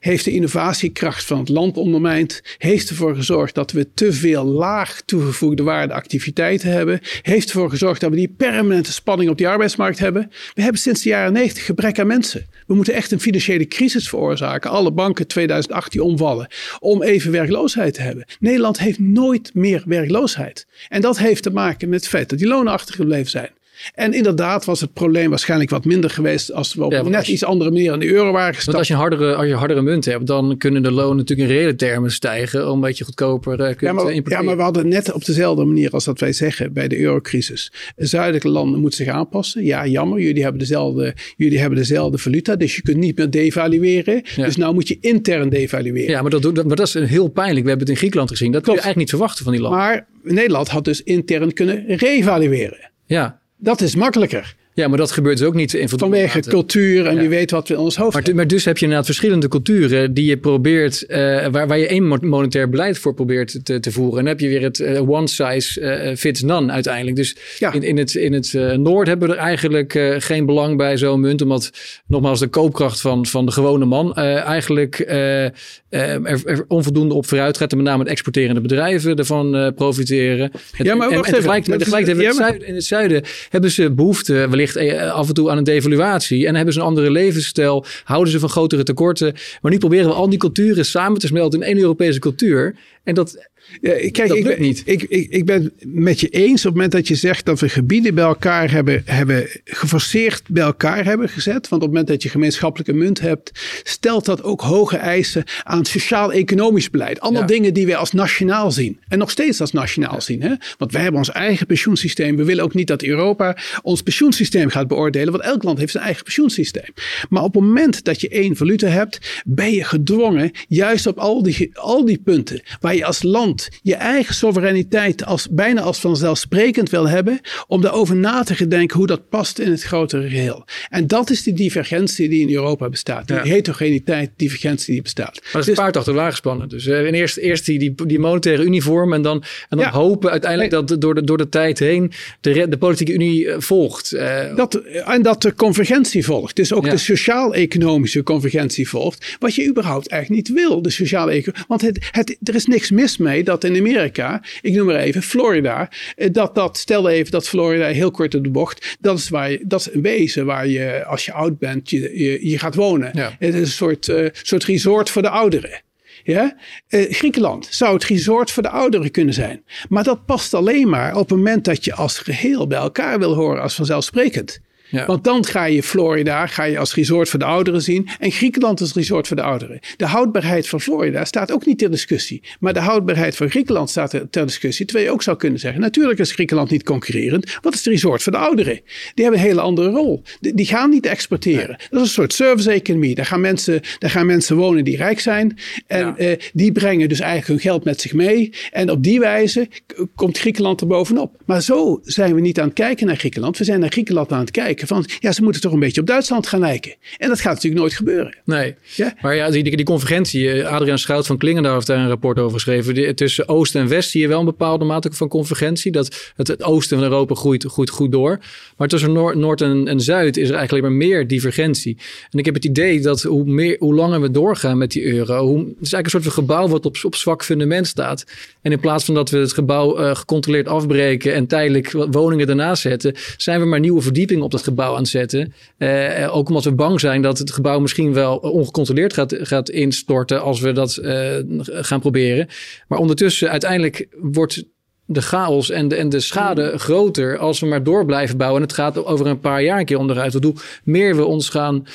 heeft de innovatiekracht van het land ondermijnd, heeft ervoor gezorgd dat we te veel laag toegevoegde waarde activiteiten hebben, heeft ervoor gezorgd dat we die permanente spanning op die arbeidsmarkt hebben. We hebben sinds de jaren 90 gebrek aan mensen. We moeten echt een financiële crisis veroorzaken. Alle banken 2018 omvallen om even werkloosheid te hebben. Nederland heeft nooit meer werkloosheid. En dat heeft te maken met het feit dat die lonen achtergebleven zijn. En inderdaad was het probleem waarschijnlijk wat minder geweest als we op ja, net iets andere manier aan de euro waren gestapt. Want als je, hardere, als je hardere munt hebt, dan kunnen de lonen natuurlijk in reële termen stijgen, omdat je goedkoper uh, kunt ja, maar, importeren. Ja, maar we hadden net op dezelfde manier als dat wij zeggen bij de eurocrisis. Zuidelijke landen moeten zich aanpassen. Ja, jammer, jullie hebben dezelfde, jullie hebben dezelfde valuta, dus je kunt niet meer devalueren. Dus nou moet je intern devalueren. Ja, maar dat, maar dat is heel pijnlijk. We hebben het in Griekenland gezien. Dat kun je eigenlijk niet verwachten van die landen. Maar Nederland had dus intern kunnen revalueren. Ja, Dat is makkelijker. Ja, maar dat gebeurt dus ook niet in Vanwege cultuur en ja. wie weet wat we in ons hoofd maar, hebben. Maar dus heb je inderdaad verschillende culturen die je probeert, uh, waar, waar je één monetair beleid voor probeert te, te voeren. En dan heb je weer het uh, one size uh, fits none uiteindelijk. Dus ja. in, in het, in het Noord hebben we er eigenlijk geen belang bij zo'n munt. Omdat nogmaals de koopkracht van, van de gewone man eigenlijk er, er, onvoldoende op vooruit gaat. En met name de exporterende bedrijven ervan profiteren. Ja, maar en, en, en tegelijk, tegelijk hebben we het in het zuiden hebben ze behoefte wellicht af en toe aan een devaluatie. En hebben ze een andere levensstijl. Houden ze van grotere tekorten. Maar nu proberen we al die culturen samen te smelten in één Europese cultuur. En dat, Ja, kijk, dat ik, ben, niet. Ik, ik, ik ben met je eens op het moment dat je zegt dat we gebieden bij elkaar hebben, hebben geforceerd bij elkaar hebben gezet. Want op het moment dat je gemeenschappelijke munt hebt, stelt dat ook hoge eisen aan sociaal-economisch beleid. Allemaal dingen die wij als nationaal zien. En nog steeds als nationaal zien. Hè? Want wij hebben ons eigen pensioensysteem. We willen ook niet dat Europa ons pensioensysteem gaat beoordelen. Want elk land heeft zijn eigen pensioensysteem. Maar op het moment dat je één valuta hebt, ben je gedwongen juist op al die, al die punten waar je als land je eigen soevereiniteit als, bijna als vanzelfsprekend wil hebben, om daarover na te denken hoe dat past in het grotere geheel. En dat is die divergentie die in Europa bestaat. Die heterogeniteit, divergentie die bestaat. Maar dat is dus, paard achter wagen Dus uh, eerst, eerst die, die, die monetaire uniform en dan, en dan hopen uiteindelijk dat door de, door de tijd heen de, de politieke unie eh, volgt. Uh, dat, en dat de convergentie volgt. Dus ook de sociaal-economische convergentie volgt. Wat je überhaupt eigenlijk niet wil, de sociale Want het, het, er is niks mis mee dat in Amerika, ik noem maar even Florida, dat, dat stel even dat Florida heel kort op de bocht, dat is, waar je, dat is een wezen waar je als je oud bent, je, je, je gaat wonen. Het is een soort, uh, soort resort voor de ouderen. Ja? Uh, Griekenland zou het resort voor de ouderen kunnen zijn. Maar dat past alleen maar op het moment dat je als geheel bij elkaar wil horen als vanzelfsprekend. Want dan ga je Florida ga je als resort voor de ouderen zien. En Griekenland als resort voor de ouderen. De houdbaarheid van Florida staat ook niet ter discussie. Maar de houdbaarheid van Griekenland staat ter, discussie. Terwijl je ook zou kunnen zeggen. Natuurlijk is Griekenland niet concurrerend. Wat is het resort voor de ouderen? Die hebben een hele andere rol. Die, gaan niet exporteren. Dat is een soort service-economie. Daar, gaan mensen, daar gaan mensen wonen die rijk zijn. En eh, die brengen dus eigenlijk hun geld met zich mee. En op die wijze komt Griekenland er bovenop. Maar zo zijn we niet aan het kijken naar Griekenland. We zijn naar Griekenland aan het kijken van, ja, ze moeten toch een beetje op Duitsland gaan lijken. En dat gaat natuurlijk nooit gebeuren. Nee, ja? maar ja, die, die convergentie, eh, Adriaan Schout van Klingendaal heeft daar een rapport over geschreven. tussen Oost en West zie je wel een bepaalde mate van convergentie. Dat het, het oosten van Europa groeit, groeit goed door. Maar tussen Noord, Noord en, en, Zuid is er eigenlijk alleen maar meer divergentie. En ik heb het idee dat hoe, meer, hoe langer we doorgaan met die euro, hoe, het is eigenlijk een soort van gebouw wat op, op zwak fundament staat. En in plaats van dat we het gebouw uh, gecontroleerd afbreken en tijdelijk woningen ernaast zetten, zijn we maar nieuwe verdiepingen op dat gebouw aan het zetten. Uh, ook omdat we bang zijn dat het gebouw misschien wel ongecontroleerd gaat, gaat instorten als we dat uh, gaan proberen. Maar ondertussen, uiteindelijk wordt de chaos en de, en de schade groter als we maar door blijven bouwen. En het gaat over een paar jaar een keer onderuit. Hoe meer we ons gaan.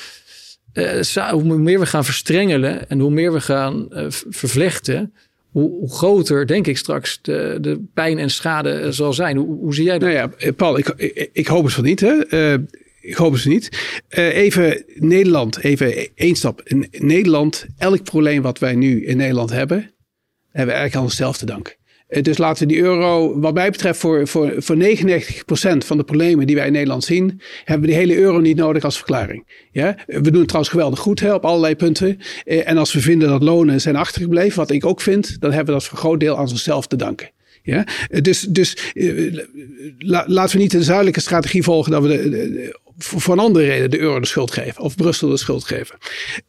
Uh, hoe meer we gaan verstrengelen en hoe meer we gaan vervlechten, hoe, groter, denk ik, straks de, de pijn en schade zal zijn. Hoe, hoe zie jij dat? Nou ja, Paul, ik, ik, hoop het van niet. Hè? Uh, ik hoop het niet. Even Nederland, even één stap. In Nederland, elk probleem wat wij nu in Nederland hebben, hebben we eigenlijk aan onszelf te danken. Uh, dus laten die euro, wat mij betreft, voor, voor, voor 99% van de problemen die wij in Nederland zien, hebben we die hele euro niet nodig als verklaring. Ja? We doen het trouwens geweldig goed op allerlei punten. Uh, en als we vinden dat lonen zijn achtergebleven, wat ik ook vind, dan hebben we dat voor een groot deel aan onszelf te danken. Ja? Dus, dus laten we niet een zuidelijke strategie volgen dat we de, voor een andere reden de euro de schuld geven. Of Brussel de schuld geven.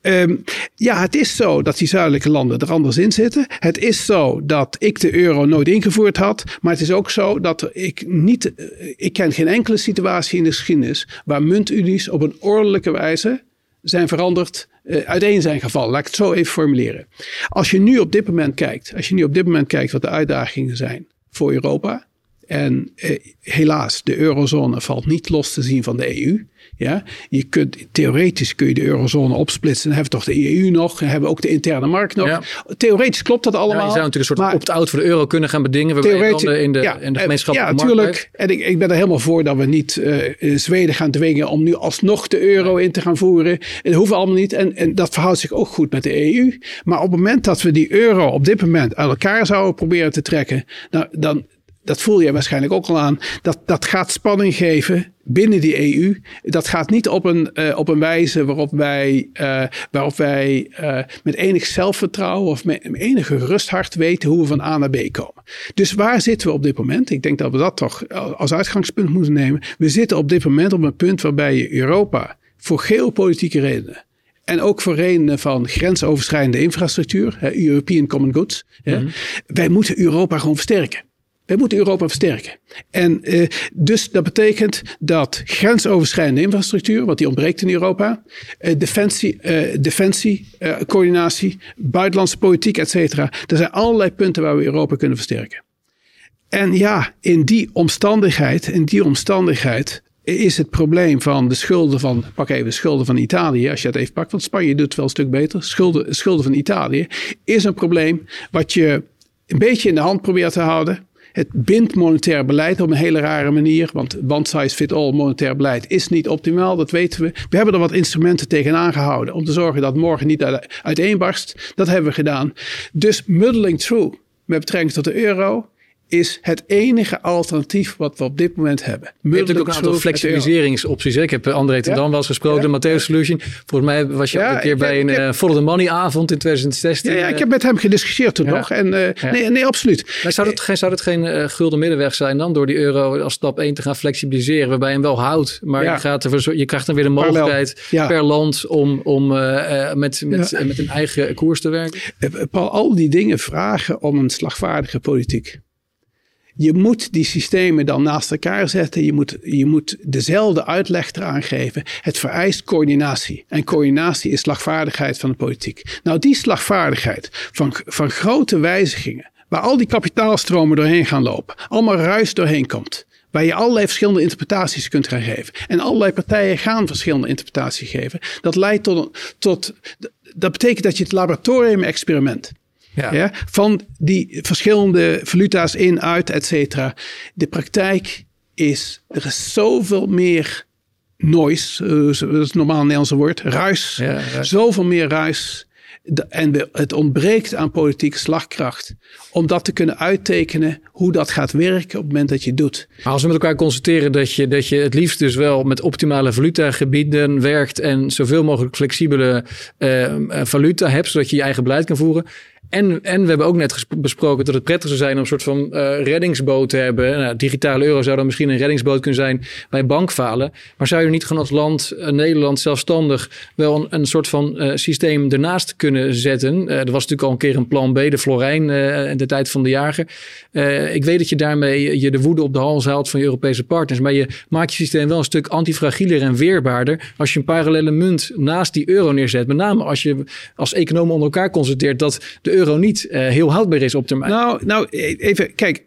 Um, ja, het is zo dat die zuidelijke landen er anders in zitten. Het is zo dat ik de euro nooit ingevoerd had. Maar het is ook zo dat ik niet. Eh, ik ken geen enkele situatie in de geschiedenis. waar muntunies op een ordelijke wijze zijn veranderd. Uh, uiteen zijn gevallen. Laat ik het zo even formuleren. Als je nu op dit moment kijkt. Als je nu op dit moment kijkt wat de uitdagingen zijn voor Europa en eh, helaas, de eurozone valt niet los te zien van de EU. Ja? Je kunt, theoretisch kun je de eurozone opsplitsen. Dan hebben we toch de EU nog. Dan hebben we ook de interne markt nog. Theoretisch klopt dat allemaal. Ja, je zou natuurlijk een soort opt-out voor de euro kunnen gaan bedingen. Theoretisch, in de, ja, in de gemeenschappelijke ja, natuurlijk. En ik, ik ben er helemaal voor dat we niet uh, Zweden gaan dwingen om nu alsnog de euro in te gaan voeren. Dat hoeven allemaal niet. En, en dat verhoudt zich ook goed met de EU. Maar op het moment dat we die euro op dit moment uit elkaar zouden proberen te trekken. Nou, dan, dat voel je waarschijnlijk ook al aan, dat, dat gaat spanning geven binnen die EU. Dat gaat niet op een, uh, op een wijze waarop wij, uh, waarop wij uh, met enig zelfvertrouwen of met enige rusthart weten hoe we van A naar B komen. Dus waar zitten we op dit moment? Ik denk dat we dat toch als uitgangspunt moeten nemen. We zitten op dit moment op een punt waarbij je Europa voor geopolitieke redenen en ook voor redenen van grensoverschrijdende infrastructuur, European Common Goods. Mm -hmm. Wij moeten Europa gewoon versterken. Wij moeten Europa versterken. En uh, dus dat betekent dat grensoverschrijdende infrastructuur, wat die ontbreekt in Europa, uh, defensie, uh, defensie coördinatie, buitenlandse politiek, et cetera. Er zijn allerlei punten waar we Europa kunnen versterken. En ja, in die omstandigheid, in die omstandigheid is het probleem van de schulden van, pak even de schulden van Italië, als je het even pakt, want Spanje doet het wel een stuk beter. Schulden, schulden van Italië is een probleem wat je een beetje in de hand probeert te houden. Het bindt monetair beleid op een hele rare manier. Want one size fit all monetair beleid is niet optimaal. Dat weten we. We hebben er wat instrumenten tegenaan gehouden. Om te zorgen dat morgen niet uiteenbarst. Dat hebben we gedaan. Dus muddling through met betrekking tot de euro is het enige alternatief wat we op dit moment hebben. Je hebt natuurlijk ook een aantal flexibiliseringsopties. Ik heb André ten ja? Wel eens gesproken, de Matthäus Solution. Volgens mij was je ook een keer bij een uh, Follow the Money avond in 2016. Ja, ik heb met hem gediscussieerd toen nog. En, uh, nee, nee, absoluut. Maar zou het, geen, zou het geen uh, gulden middenweg zijn dan door die euro als stap 1 te gaan flexibiliseren, waarbij je hem wel houdt, maar je, gaat ervoor, je krijgt dan weer de mogelijkheid per land om, om met, met, met een eigen koers te werken? Paul, al die dingen vragen om een slagvaardige politiek. Je moet die systemen dan naast elkaar zetten. Je moet, je moet dezelfde uitleg eraan geven. Het vereist coördinatie. En coördinatie is slagvaardigheid van de politiek. Nou, die slagvaardigheid van, van grote wijzigingen. Waar al die kapitaalstromen doorheen gaan lopen. Allemaal ruis doorheen komt. Waar je allerlei verschillende interpretaties kunt gaan geven. En allerlei partijen gaan verschillende interpretaties geven. Dat leidt tot, tot dat betekent dat je het laboratorium-experiment ja. Van die verschillende valuta's in, uit, et cetera. De praktijk is, er is zoveel meer noise, uh, dat is het normaal Nederlandse woord, ruis. Ja, Zoveel meer ruis. En het ontbreekt aan politieke slagkracht om dat te kunnen uittekenen hoe dat gaat werken op het moment dat je het doet. Maar als we met elkaar constateren dat je, dat je het liefst dus wel met optimale valutagebieden werkt en zoveel mogelijk flexibele uh, valuta hebt, zodat je je eigen beleid kan voeren, en, en we hebben ook net besproken dat het prettig zou zijn om een soort van uh, reddingsboot te hebben. Nou, digitale euro zou dan misschien een reddingsboot kunnen zijn bij bankfalen. Maar zou je niet gewoon als land, uh, Nederland, zelfstandig wel een, soort van uh, systeem ernaast kunnen zetten? er was natuurlijk al een keer een plan B, de Florijn, in de tijd van de jager. ik weet dat je daarmee je de woede op de hals haalt van je Europese partners. Maar je maakt je systeem wel een stuk antifragieler en weerbaarder als je een parallele munt naast die euro neerzet. Met name als je als economen onder elkaar constateert dat de euro niet uh, heel houdbaar is op termijn. Nou, nou, even, kijk,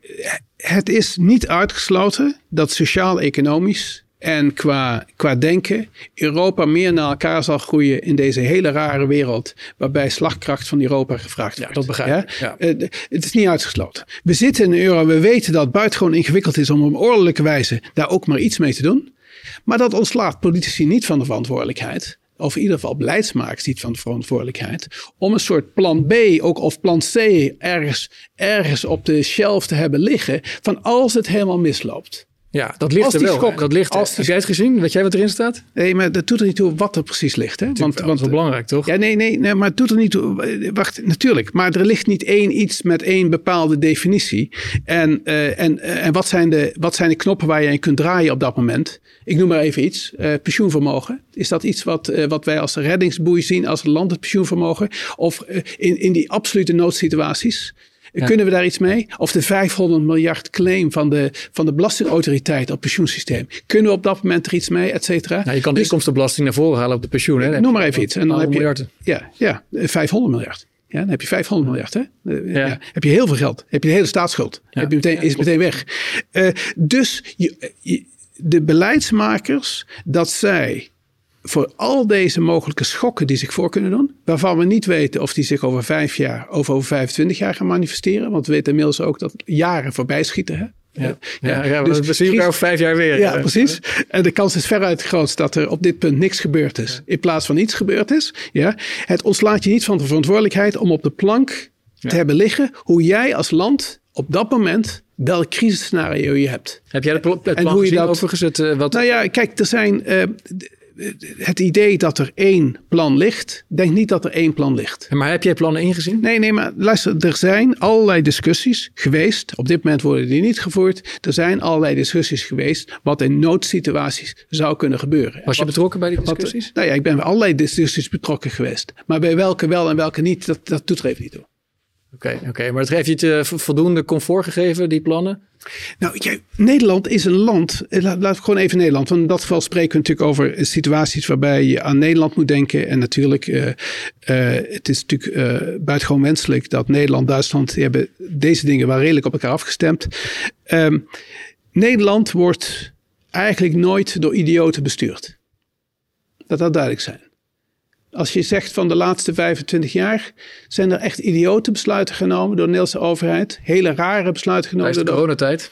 het is niet uitgesloten dat sociaal-economisch en qua, qua denken Europa meer naar elkaar zal groeien in deze hele rare wereld waarbij slagkracht van Europa gevraagd wordt. Ja, dat begrijp ik. Ja? Uh, het is niet uitgesloten. We zitten in de euro, we weten dat het buitengewoon ingewikkeld is om op ordelijke wijze daar ook maar iets mee te doen. Maar dat ontslaat politici niet van de verantwoordelijkheid of in ieder geval beleidsmakers niet van de verantwoordelijkheid, om een soort plan B ook of plan C ergens, ergens op de shelf te hebben liggen van als het helemaal misloopt. Ja, dat ligt er wel. Schok, dat ligt als Heb jij het gezien? Weet jij wat erin staat? Nee, maar dat doet er niet toe wat er precies ligt. Hè? Want, want, wel belangrijk, toch? Ja, nee, nee, nee, maar het doet er niet toe. Wacht, natuurlijk. Maar er ligt niet één iets met één bepaalde definitie. En, uh, en, uh, en wat, zijn de, wat zijn de knoppen waar je in kunt draaien op dat moment? Ik noem maar even iets. Uh, pensioenvermogen. Is dat iets wat, wat wij als reddingsboei zien als land, het pensioenvermogen? Of in, in die absolute noodsituaties? Kunnen we daar iets mee? Of de 500 miljard claim van de, van de belastingautoriteit op het pensioensysteem. Kunnen we op dat moment er iets mee, et cetera? Nou, je kan de dus, inkomstenbelasting naar voren halen op de pensioen. Hè? Noem maar even iets. En dan heb je, ja, ja, 500 miljard. Ja, dan heb je 500 miljard. Hè? Eh, ja. ja. Heb je heel veel geld. Heb je de hele staatsschuld. Heb je meteen, is meteen weg. Uh, dus je, je, de beleidsmakers, dat zij voor al deze mogelijke schokken die zich voor kunnen doen, waarvan we niet weten of die zich over vijf jaar of over 25 jaar gaan manifesteren, want we weten inmiddels ook dat jaren voorbij schieten. Hè? Ja, ja, ja dus we zien elkaar over vijf jaar weer. Ja, precies. En de kans is veruit groot dat er op dit punt niks gebeurd is. In plaats van iets gebeurd is. Ja, het ontslaat je niet van de verantwoordelijkheid om op de plank te hebben liggen hoe jij als land op dat moment welk crisisscenario je hebt. Heb jij het, plan en hoe je dat, overigens? Het, uh, wat... Nou ja, kijk, er zijn... Uh, het idee dat er één plan ligt, denk niet dat er één plan ligt. Maar heb jij plannen ingezien? Nee, nee, maar luister, er zijn allerlei discussies geweest. Op dit moment worden die niet gevoerd. Er zijn allerlei discussies geweest wat in noodsituaties zou kunnen gebeuren. Was je betrokken bij die discussies? nou ja, ik ben bij allerlei discussies betrokken geweest. Maar bij welke wel en welke niet, dat, dat doet er even niet toe. Oké, oké, maar het heeft je het voldoende comfort gegeven, die plannen? Nou, ja, Nederland is een land. Eh, laat, laat gewoon even Nederland. Want in dat geval spreken we natuurlijk over situaties waarbij je aan Nederland moet denken. En natuurlijk, uh, het is natuurlijk uh, buitengewoon wenselijk dat Nederland, Duitsland, die hebben deze dingen wel redelijk op elkaar afgestemd. Um, Nederland wordt eigenlijk nooit door idioten bestuurd. Dat dat duidelijk zijn. Als je zegt van de laatste 25 jaar zijn er echt idiote besluiten genomen door de Nederlandse overheid. Hele rare besluiten genomen. Tijdens de coronatijd?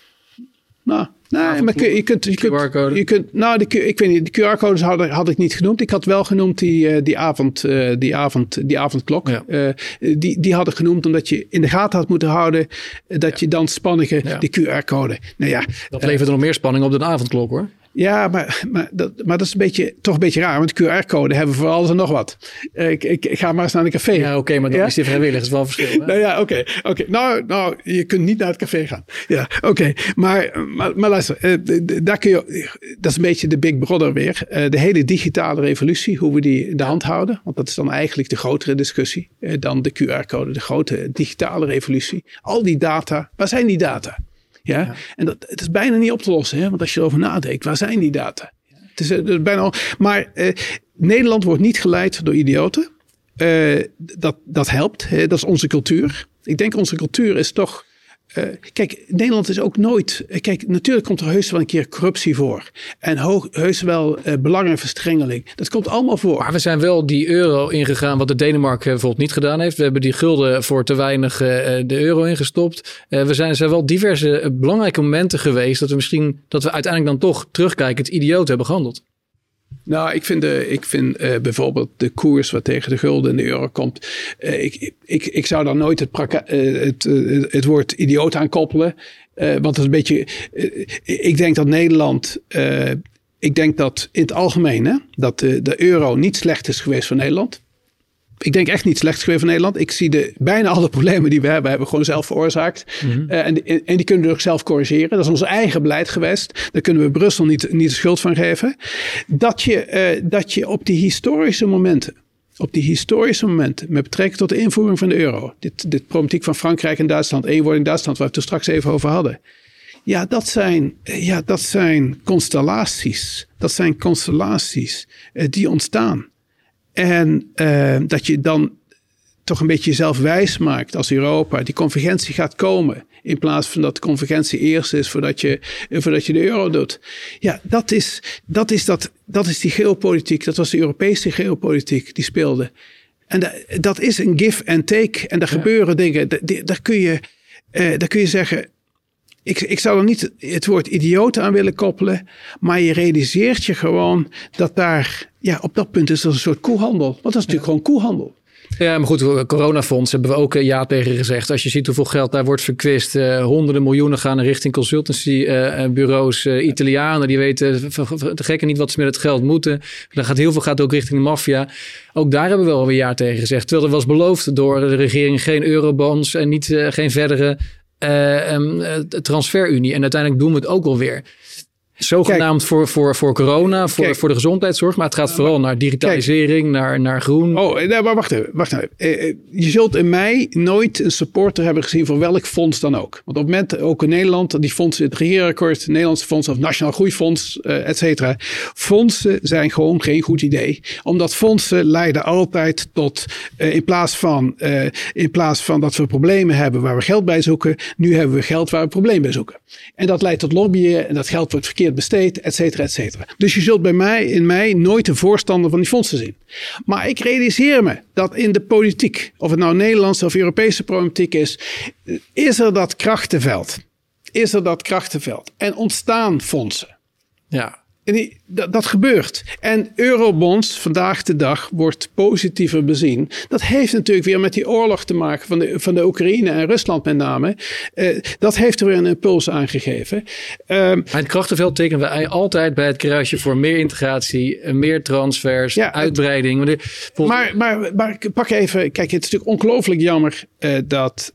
Nou, nee, maar je kunt... Je kunt, je kunt nou, de, ik weet niet, de QR-codes had, had, ik niet genoemd. Ik had wel genoemd die, uh, die, avond, uh, die, avond, die avondklok. Ja. Uh, die, die had ik genoemd omdat je in de gaten had moeten houden... dat ja. je dan spannige, ja. die QR-code... Nou ja, dat levert er nog meer spanning op dan de avondklok hoor. Ja, maar, maar, dat, maar dat is een beetje, toch een beetje raar. Want QR-code hebben we voor alles en nog wat. Ik, ik, ik ga maar eens naar een café. Ja, oké, maar ja? is die vrijwillig. is wel verschil. nou ja, oké. oké. Nou, nou, je kunt niet naar het café gaan. Ja, oké. Maar, maar, maar luister, eh, daar kun je, dat is een beetje de big brother weer. Uh, de hele digitale revolutie, hoe we die in de hand houden. Want dat is dan eigenlijk de grotere discussie. Dan de QR-code, de grote digitale revolutie. Al die data, waar zijn die data? Ja? En dat, het is bijna niet op te lossen, hè? want als je erover nadenkt, waar zijn die data? Het is, het is bijna al, maar eh, Nederland wordt niet geleid door idioten. Uh, dat, dat helpt, hè? dat is onze cultuur. Ik denk onze cultuur is toch uh, kijk, Nederland is ook nooit. Kijk, natuurlijk komt er heus wel een keer corruptie voor. En heus wel uh, belangenverstrengeling. Dat komt allemaal voor. Maar we zijn wel die euro ingegaan, wat de Denemarken bijvoorbeeld niet gedaan heeft. We hebben die gulden voor te weinig de euro ingestopt. we zijn, zijn wel diverse belangrijke momenten geweest dat we misschien dat we uiteindelijk dan toch terugkijken, het idioot hebben gehandeld. Nou, ik vind, ik vind uh, bijvoorbeeld de koers wat tegen de gulden en de euro komt. Uh, ik, ik, ik zou daar nooit het, uh, het, het woord idioot aan koppelen. want dat is een beetje. ik denk dat Nederland. ik denk dat in het algemeen hè, dat de, de euro niet slecht is geweest voor Nederland ik denk echt niet slecht geweest van Nederland. Ik zie de, bijna alle problemen die we hebben, hebben we gewoon zelf veroorzaakt. Mm -hmm. uh, en, en, die kunnen we ook zelf corrigeren. Dat is ons eigen beleid geweest. Daar kunnen we Brussel niet, niet de schuld van geven. Dat je, uh, dat je op die historische momenten, op die historische momenten, met betrekking tot de invoering van de euro, dit, dit problematiek van Frankrijk en Duitsland, eenwording Duitsland, waar we het er straks even over hadden. Ja, dat zijn, ja, dat zijn constellaties. Dat zijn constellaties uh, die ontstaan. En uh, dat je dan toch een beetje jezelf wijs maakt als Europa. Die convergentie gaat komen. In plaats van dat de convergentie eerst is voordat je, voordat je de euro doet. Ja, dat is, dat, is dat, dat is die geopolitiek. Dat was de Europese geopolitiek die speelde. En dat, dat is een give and take. En daar ja. gebeuren dingen. Daar kun je, uh, daar kun je zeggen. Ik, ik zou er niet het woord idioot aan willen koppelen. Maar je realiseert je gewoon dat daar ja, op dat punt is dat een soort koehandel. Want dat is natuurlijk gewoon koehandel. Ja, maar goed, coronafonds hebben we ook eh, ja tegen gezegd. Als je ziet hoeveel geld daar wordt verkwist. Uh, honderden miljoenen gaan richting consultancybureaus. Uh, Italianen die weten de gekken niet wat ze met het geld moeten. Dan gaat heel veel gaat ook richting de maffia. Ook daar hebben we wel weer ja tegen gezegd. Terwijl er was beloofd door de regering geen eurobonds en niet, geen verdere um, transferunie. En uiteindelijk doen we het ook alweer. Zogenaamd voor, voor, voor corona, voor, kijk, voor de gezondheidszorg. Maar het gaat vooral naar digitalisering, kijk, naar, naar groen. Oh, nee, maar wacht even. Wacht even. Eh, eh, je zult in mij nooit een supporter hebben gezien voor welk fonds dan ook. Want op het moment, ook in Nederland, die fondsen, het regeerakkoord, het Nederlandse Fonds of Nationaal Groeifonds, uh, et cetera. Fondsen zijn gewoon geen goed idee. Omdat fondsen leiden altijd tot, uh, in, plaats van, in plaats van dat we problemen hebben waar we geld bij zoeken, nu hebben we geld waar we problemen bij zoeken. En dat leidt tot lobbyen en dat geld wordt verkeerd besteed, et cetera, et cetera. Dus je zult bij mij, in mij nooit een voorstander van die fondsen zien. Maar ik realiseer me dat in de politiek, of het nou Nederlandse of Europese politiek is, is er dat krachtenveld. Is er dat krachtenveld. En ontstaan fondsen. Ja. En die, dat, dat, gebeurt. En eurobonds vandaag de dag wordt positiever bezien. Dat heeft natuurlijk weer met die oorlog te maken van de, van de Oekraïne en Rusland met name. Uh, dat heeft er weer een impuls aangegeven. Uh, maar het krachtenveld tekenen wij altijd bij het kruisje voor meer integratie, meer transfers, ja, uitbreiding. Maar, maar, maar pak even, kijk, het is natuurlijk ongelooflijk jammer uh, dat,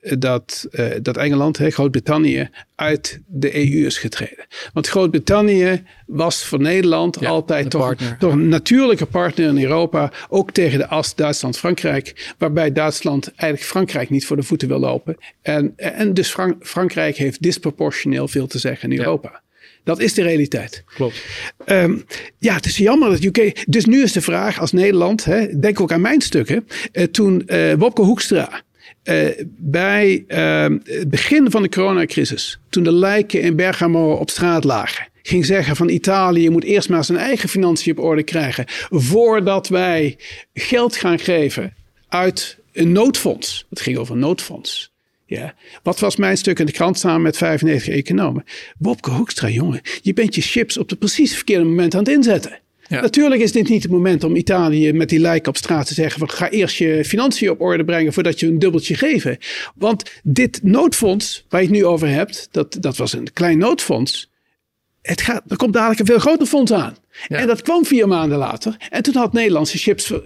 dat, dat Engeland, Groot-Brittannië, uit de EU is getreden. Want Groot-Brittannië was voor Nederland altijd toch, toch, een natuurlijke partner in Europa. Ook tegen de as Duitsland-Frankrijk. Waarbij Duitsland eigenlijk Frankrijk niet voor de voeten wil lopen. En, en dus Frankrijk heeft disproportioneel veel te zeggen in Europa. Dat is de realiteit. Klopt. Um, ja, het is jammer dat UK. Dus nu is de vraag als Nederland, hè, denk ook aan mijn stukken. Uh, toen uh, Wopke Hoekstra uh, bij ehm, het begin van de coronacrisis, toen de lijken in Bergamo op straat lagen, ging zeggen van Italië moet eerst maar zijn eigen financiën op orde krijgen voordat wij geld gaan geven uit een noodfonds. Het ging over een noodfonds. Ja. Wat was mijn stuk in de krant samen met 95 economen? Wopke Hoekstra, jongen, je bent je chips op het precies verkeerde moment aan het inzetten. Natuurlijk is dit niet het moment om Italië met die lijken op straat te zeggen: van, ga eerst je financiën op orde brengen voordat je een dubbeltje geven. Want dit noodfonds waar je het nu over hebt, dat, dat was een klein noodfonds. Het gaat, er komt dadelijk een veel groter fonds aan. En dat kwam vier maanden later. En toen had Nederlandse chips uh,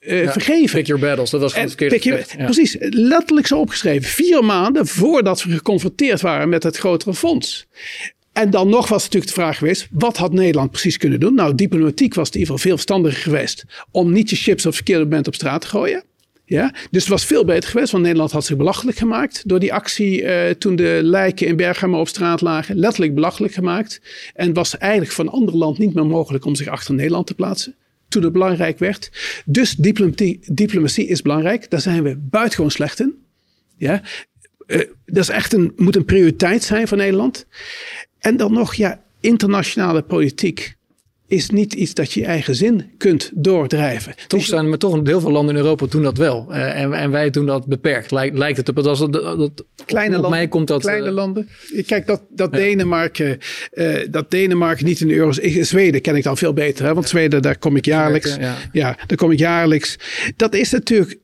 uh, vergeven. Pick your battles, dat was het verkeerde. Precies, letterlijk zo opgeschreven. Vier maanden voordat we geconfronteerd waren met het grotere fonds. En dan nog was natuurlijk de vraag geweest, wat had Nederland precies kunnen doen? Nou, diplomatiek was het in ieder geval veel verstandiger geweest om niet je chips op het verkeerde moment op straat te gooien. Ja? Dus het was veel beter geweest, want Nederland had zich belachelijk gemaakt door die actie uh, toen de lijken in Bergamo op straat lagen. Letterlijk belachelijk gemaakt. En was eigenlijk van een ander land niet meer mogelijk om zich achter Nederland te plaatsen. Toen het belangrijk werd. Dus diplomatie, diplomatie is belangrijk. Daar zijn we buitengewoon slecht in. Ja? Uh, dat is echt een, moet een prioriteit zijn voor Nederland. En dan nog, ja, internationale politiek is niet iets dat je je eigen zin kunt doordrijven. Toch dus, zijn er toch heel veel landen in Europa doen dat wel. Uh, en, en, wij doen dat beperkt. Lijkt, lijkt het op. Als dat, dat, kleine landen, mij komt dat. Kleine uh, landen. Kijk, dat, dat, ja. Denemarken, uh, dat Denemarken niet in de euro. Zweden ken ik dan veel beter. Hè? Want Zweden, daar kom ik jaarlijks. Ja. ja, daar kom ik jaarlijks. Dat is natuurlijk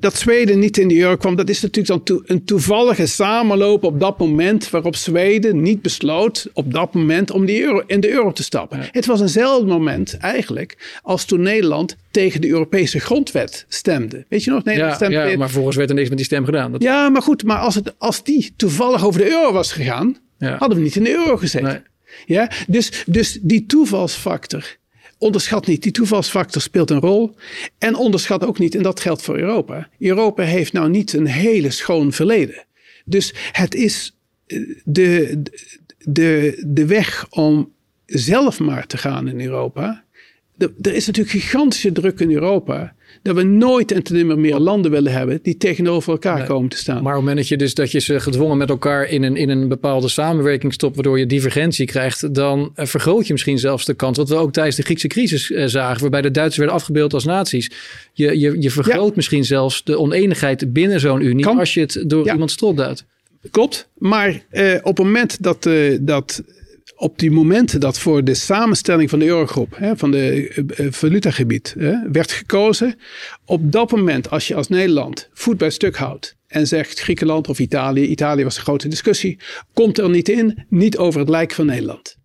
dat Zweden niet in de euro kwam, dat is natuurlijk dan een toevallige samenloop op dat moment waarop Zweden niet besloot op dat moment om die euro, in de euro te stappen. Het was eenzelfde moment eigenlijk als toen Nederland tegen de Europese grondwet stemde. Weet je nog? Nederland ja, stemde ja, maar volgens werd er niks met die stem gedaan. Dat... Ja, maar goed, maar als, het, als die toevallig over de euro was gegaan, hadden we niet in de euro gezeten. Nee. Ja, dus, dus die toevalsfactor onderschat niet, die toevalsfactor speelt een rol. En onderschat ook niet, en dat geldt voor Europa. Europa heeft nou niet een hele schoon verleden. Dus het is eh, de, de, de weg om zelf maar te gaan in Europa. Er is natuurlijk gigantische druk in Europa dat we nooit en ten nimmer meer landen willen hebben die tegenover elkaar komen te staan. Maar op het moment dat je dus dat je ze gedwongen met elkaar in een, in een bepaalde samenwerking stopt, waardoor je divergentie krijgt, dan uh, vergroot je misschien zelfs de kans. Wat we ook tijdens de Griekse crisis uh, zagen, waarbij de Duitsers werden afgebeeld als naties. Je, je, je vergroot misschien zelfs de oneenigheid binnen zo'n unie als je het door iemand strot duidt. Klopt, maar uh, op het moment dat, dat op die momenten dat voor de samenstelling van de eurogroep, hè, van de uh, valutagebied, hè, werd gekozen. Op dat moment, als je als Nederland voet bij stuk houdt en zegt Griekenland of Italië, Italië was een grote discussie, komt er niet in, niet over het lijk van Nederland.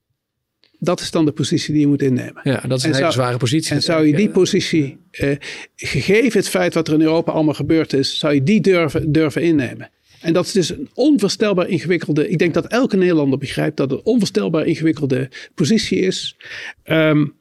Dat is dan de positie die je moet innemen. Ja, dat is een hele zware positie. En zou je die positie, eh, gegeven het feit wat er in Europa allemaal gebeurd is, zou je die durven, durven innemen? En dat is dus een onvoorstelbaar ingewikkelde. Ik denk dat elke Nederlander begrijpt dat het een onvoorstelbaar ingewikkelde positie is. Um,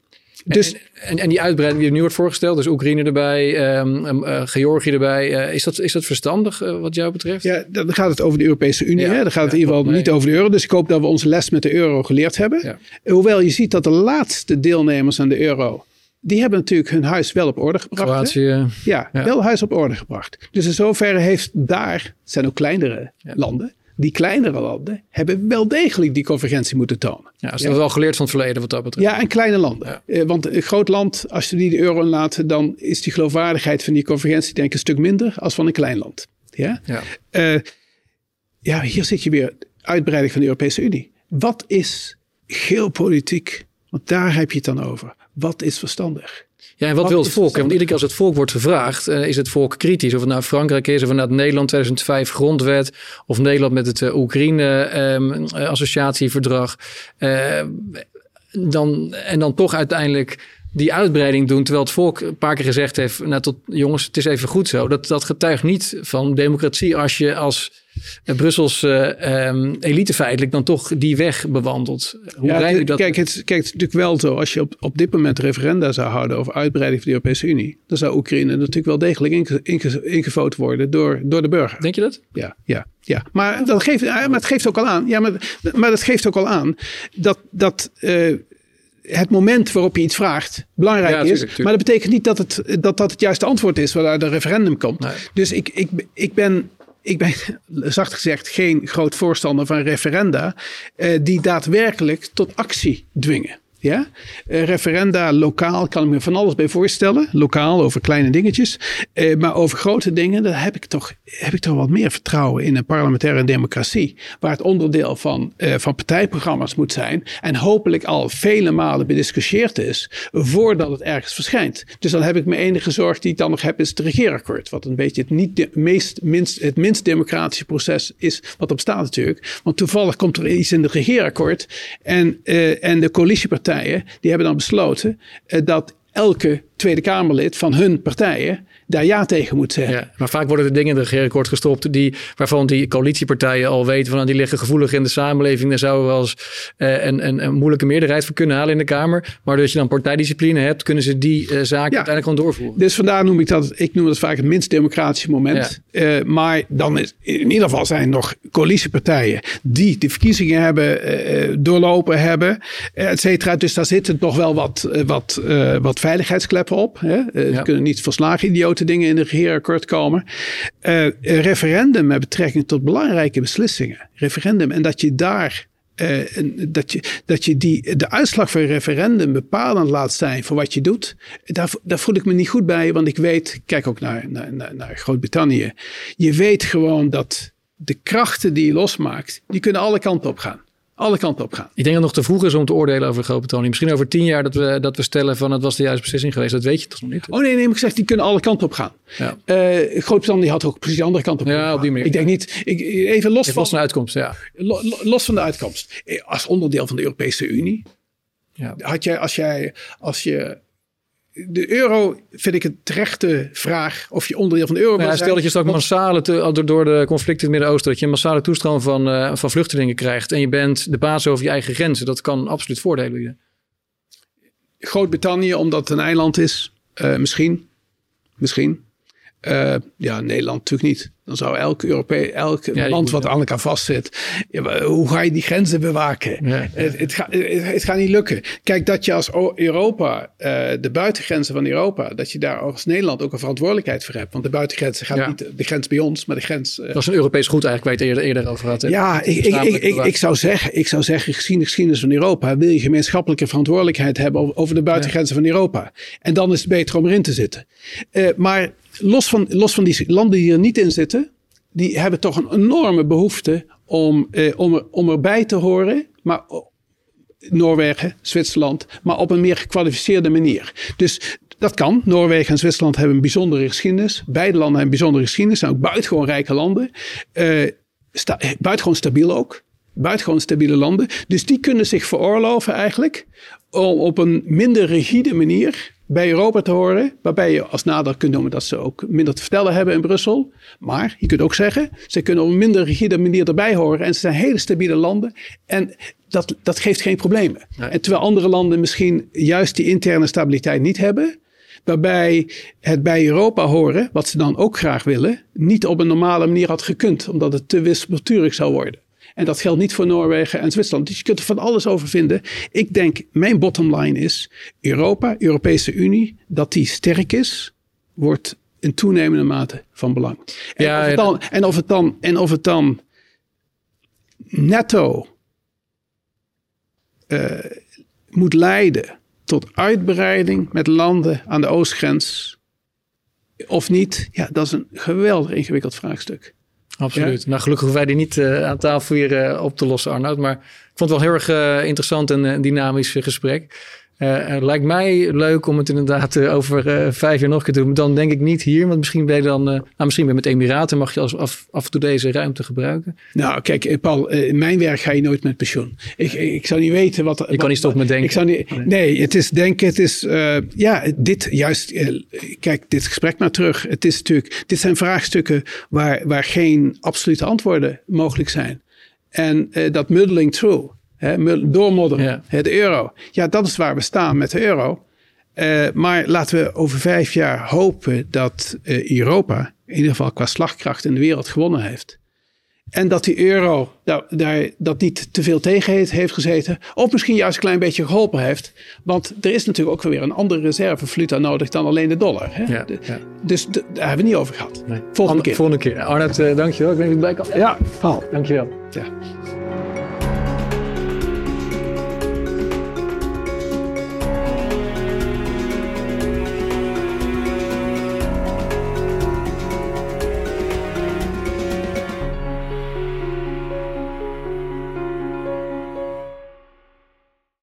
dus, en, en, die uitbreiding die nu wordt voorgesteld, dus Oekraïne erbij, um, uh, Georgië erbij, uh, is, dat, is dat verstandig uh, wat jou betreft? Ja, dan gaat het over de Europese Unie. Ja, hè? Dan gaat het in ieder geval niet over de euro. Dus ik hoop dat we onze les met de euro geleerd hebben. Ja. Hoewel je ziet dat de laatste deelnemers aan de euro die hebben natuurlijk hun huis wel op orde gebracht. Kroatië. Ja, wel huis op orde gebracht. Dus in zoverre heeft daar, het zijn ook kleinere landen, die kleinere landen hebben wel degelijk die convergentie moeten tonen. Ja, ze ja. wel geleerd van het verleden wat dat betreft. Ja, en kleine landen. Ja. Eh, want een groot land, als je die de euro laat, dan is die geloofwaardigheid van die convergentie denk ik een stuk minder als van een klein land. Ja, ja. Uh, ja hier zit je weer uitbreiding van de Europese Unie. Wat is geopolitiek? Want daar heb je het dan over wat is verstandig? Ja, en wat, wil het volk? Want iedere keer als het volk wordt gevraagd, uh, is het volk kritisch. Of het nou Frankrijk is, of het nou Nederland 2005 grondwet, of Nederland met het uh, Oekraïne-associatieverdrag. Ehm, eh, dan, en dan toch uiteindelijk die uitbreiding doen, terwijl het volk een paar keer gezegd heeft, nou tot jongens, het is even goed zo. Dat, dat getuigt niet van democratie als je als Brussels um, elite feitelijk dan toch die weg bewandelt. Hoe ja, u dat? Kijk, het, kijk, natuurlijk wel zo. Als je op, op dit moment referenda zou houden over uitbreiding van de Europese Unie, dan zou Oekraïne natuurlijk wel degelijk inge, worden door, door de burger. Denk je dat? Ja, ja. Ja, maar, dat geeft, maar het geeft ook al aan. Ja, maar, maar dat geeft ook al aan dat, dat uh, het moment waarop je iets vraagt belangrijk is. Maar dat betekent niet dat het, dat, dat het juiste antwoord is waar de referendum komt. Dus ik, ik, ik ben ik ben zacht gezegd geen groot voorstander van referenda eh, die daadwerkelijk tot actie dwingen. Ja? Uh, referenda lokaal kan ik me van alles bij voorstellen. Lokaal over kleine dingetjes. Uh, maar over grote dingen, daar heb ik, toch, heb ik toch wat meer vertrouwen in een parlementaire democratie. Waar het onderdeel van, uh, van partijprogramma's moet zijn. En hopelijk al vele malen bediscussieerd is. Voordat het ergens verschijnt. Dus dan heb ik mijn enige zorg die ik dan nog heb, is het regeerakkoord. Wat een beetje het, niet meest, minst, het minst democratische proces is wat er bestaat natuurlijk. Want toevallig komt er iets in het regeerakkoord. En, en de coalitiepartij die hebben dan besloten eh, dat elke Tweede Kamerlid van hun partijen daar ja tegen moet zeggen. Ja, maar vaak worden de dingen in het regeerakkoord gestopt die, waarvan die coalitiepartijen al weten van nou, die liggen gevoelig in de samenleving. Daar zouden we wel eens uh, een, een, een, moeilijke meerderheid voor kunnen halen in de Kamer. Maar als je dan partijdiscipline hebt, kunnen ze die uh, zaken uiteindelijk gewoon doorvoeren. Dus vandaar noem ik dat, ik noem dat vaak het minst democratische moment. Ja. Uh, maar dan is in ieder geval zijn nog coalitiepartijen die de verkiezingen hebben doorlopen hebben, et cetera. Dus daar zitten toch wel wat, wat, wat op. Hè? Ja. Ze kunnen niet verslagen idioot dingen in de regeerakkoord komen. Uh, referendum met betrekking tot belangrijke beslissingen. Referendum. En dat je daar uh, dat je, dat je die, de uitslag van een referendum bepalend laat zijn voor wat je doet, daar, daar voel ik me niet goed bij. Want ik weet, kijk ook naar, naar, naar Groot-Brittannië. Je weet gewoon dat de krachten die je losmaakt, die kunnen alle kanten op gaan alle kanten op gaan. Ik denk dat het nog te vroeg is om te oordelen over Groot-Brittannië. Misschien over tien jaar dat we, dat we stellen van het was de juiste beslissing geweest. Dat weet je toch nog niet? Oh nee, nee, maar ik zeg die kunnen alle kanten op gaan. Ja. Uh, Groot-Brittannië had ook precies de andere kant op. Ja, op die manier. Ik denk niet, ik, even los van, de uitkomst, ja. los van de uitkomst. Als onderdeel van de Europese Unie. Ja. Had jij, als jij, als je de euro vind ik een terechte vraag of je onderdeel van de euro ja, zijn. Stel dat je straks massale, te, door de conflicten in het Midden-Oosten, dat je een massale toestroom van, uh, van vluchtelingen krijgt en je bent de baas over je eigen grenzen. Dat kan absoluut voordelen bieden. Groot-Brittannië, omdat het een eiland is, uh, misschien. Misschien. Uh, ja, Nederland natuurlijk niet. Dan zou elk, Europee, elk land wat aan elkaar vastzit. Ja, hoe ga je die grenzen bewaken? Het, het, gaat, het, gaat niet lukken. Kijk, dat je als Europa, uh, de buitengrenzen van Europa, dat je daar als Nederland ook een verantwoordelijkheid voor hebt. Want de buitengrenzen gaat niet de grens bij ons, maar de grens. Uh, dat is een Europees goed eigenlijk, waar je het eerder, eerder over had. Hè? Ja, ik, ik, ik, ik, ik, zou zeggen, ik zou zeggen, gezien de geschiedenis van Europa, wil je gemeenschappelijke verantwoordelijkheid hebben over de buitengrenzen van Europa. En dan is het beter om erin te zitten. Uh, maar los van, los van die landen die er niet in zitten, die hebben toch een enorme behoefte om, eh, om, er, om erbij te horen. Maar Noorwegen, Zwitserland, maar op een meer gekwalificeerde manier. Dus dat kan. Noorwegen en Zwitserland hebben een bijzondere geschiedenis. Beide landen hebben een bijzondere geschiedenis. Zijn ook buitengewoon rijke landen. Uh, sta, buitengewoon stabiel ook. Buitengewoon stabiele landen. Dus die kunnen zich veroorloven eigenlijk om op een minder rigide manier bij Europa te horen. Waarbij je als nadeel kunt noemen dat ze ook minder te vertellen hebben in Brussel. Maar je kunt ook zeggen, ze kunnen op een minder rigide manier erbij horen. En ze zijn hele stabiele landen. En dat, dat geeft geen problemen. En terwijl andere landen misschien juist die interne stabiliteit niet hebben. Waarbij het bij Europa horen, wat ze dan ook graag willen, niet op een normale manier had gekund. Omdat het te wispelturig zou worden. En dat geldt niet voor Noorwegen en Zwitserland. Dus je kunt er van alles over vinden. Ik denk, mijn bottom line is: Europa, Europese Unie, dat die sterk is, wordt in toenemende mate van belang. En, ja, of, het dan, en, of, het dan, en of het dan netto uh, moet leiden tot uitbreiding met landen aan de oostgrens of niet, ja, dat is een geweldig ingewikkeld vraagstuk. Absoluut. Nou, gelukkig hoeven wij die niet uh, aan tafel hier uh, op te lossen, Arnoud. Maar ik vond het wel heel erg uh, interessant en dynamisch gesprek. Uh, lijkt mij leuk om het inderdaad uh, over uh, vijf jaar nog te doen. Dan denk ik niet hier, want misschien ben je dan... nou, misschien ben je met Emiraten, mag je als, af, af en toe deze ruimte gebruiken. Nou, kijk, Paul, in mijn werk ga je nooit met pensioen. Ik, ik zou niet weten wat... Je kan niet stoppen met denken. Ik zou niet, nee, het is denken, het is... ja, dit juist... kijk, dit gesprek maar terug. Het is natuurlijk... Dit zijn vraagstukken waar, waar geen absolute antwoorden mogelijk zijn. En dat muddling through Hè, doormodderen. Ja. De euro. Ja, dat is waar we staan met de euro. Uh, maar laten we over vijf jaar hopen dat uh, Europa, in ieder geval qua slagkracht in de wereld, gewonnen heeft. En dat die euro nou, daar, dat niet te veel tegen heeft, gezeten. Of misschien juist een klein beetje geholpen heeft. Want er is natuurlijk ook weer een andere reservevaluta nodig dan alleen de dollar. Hè? Ja, ja. Dus daar hebben we het niet over gehad. Nee. Volgende keer. Volgende keer. Arnoud, uh, dankjewel. Ik ben kan. Ja, Paul. Dankjewel. Ja.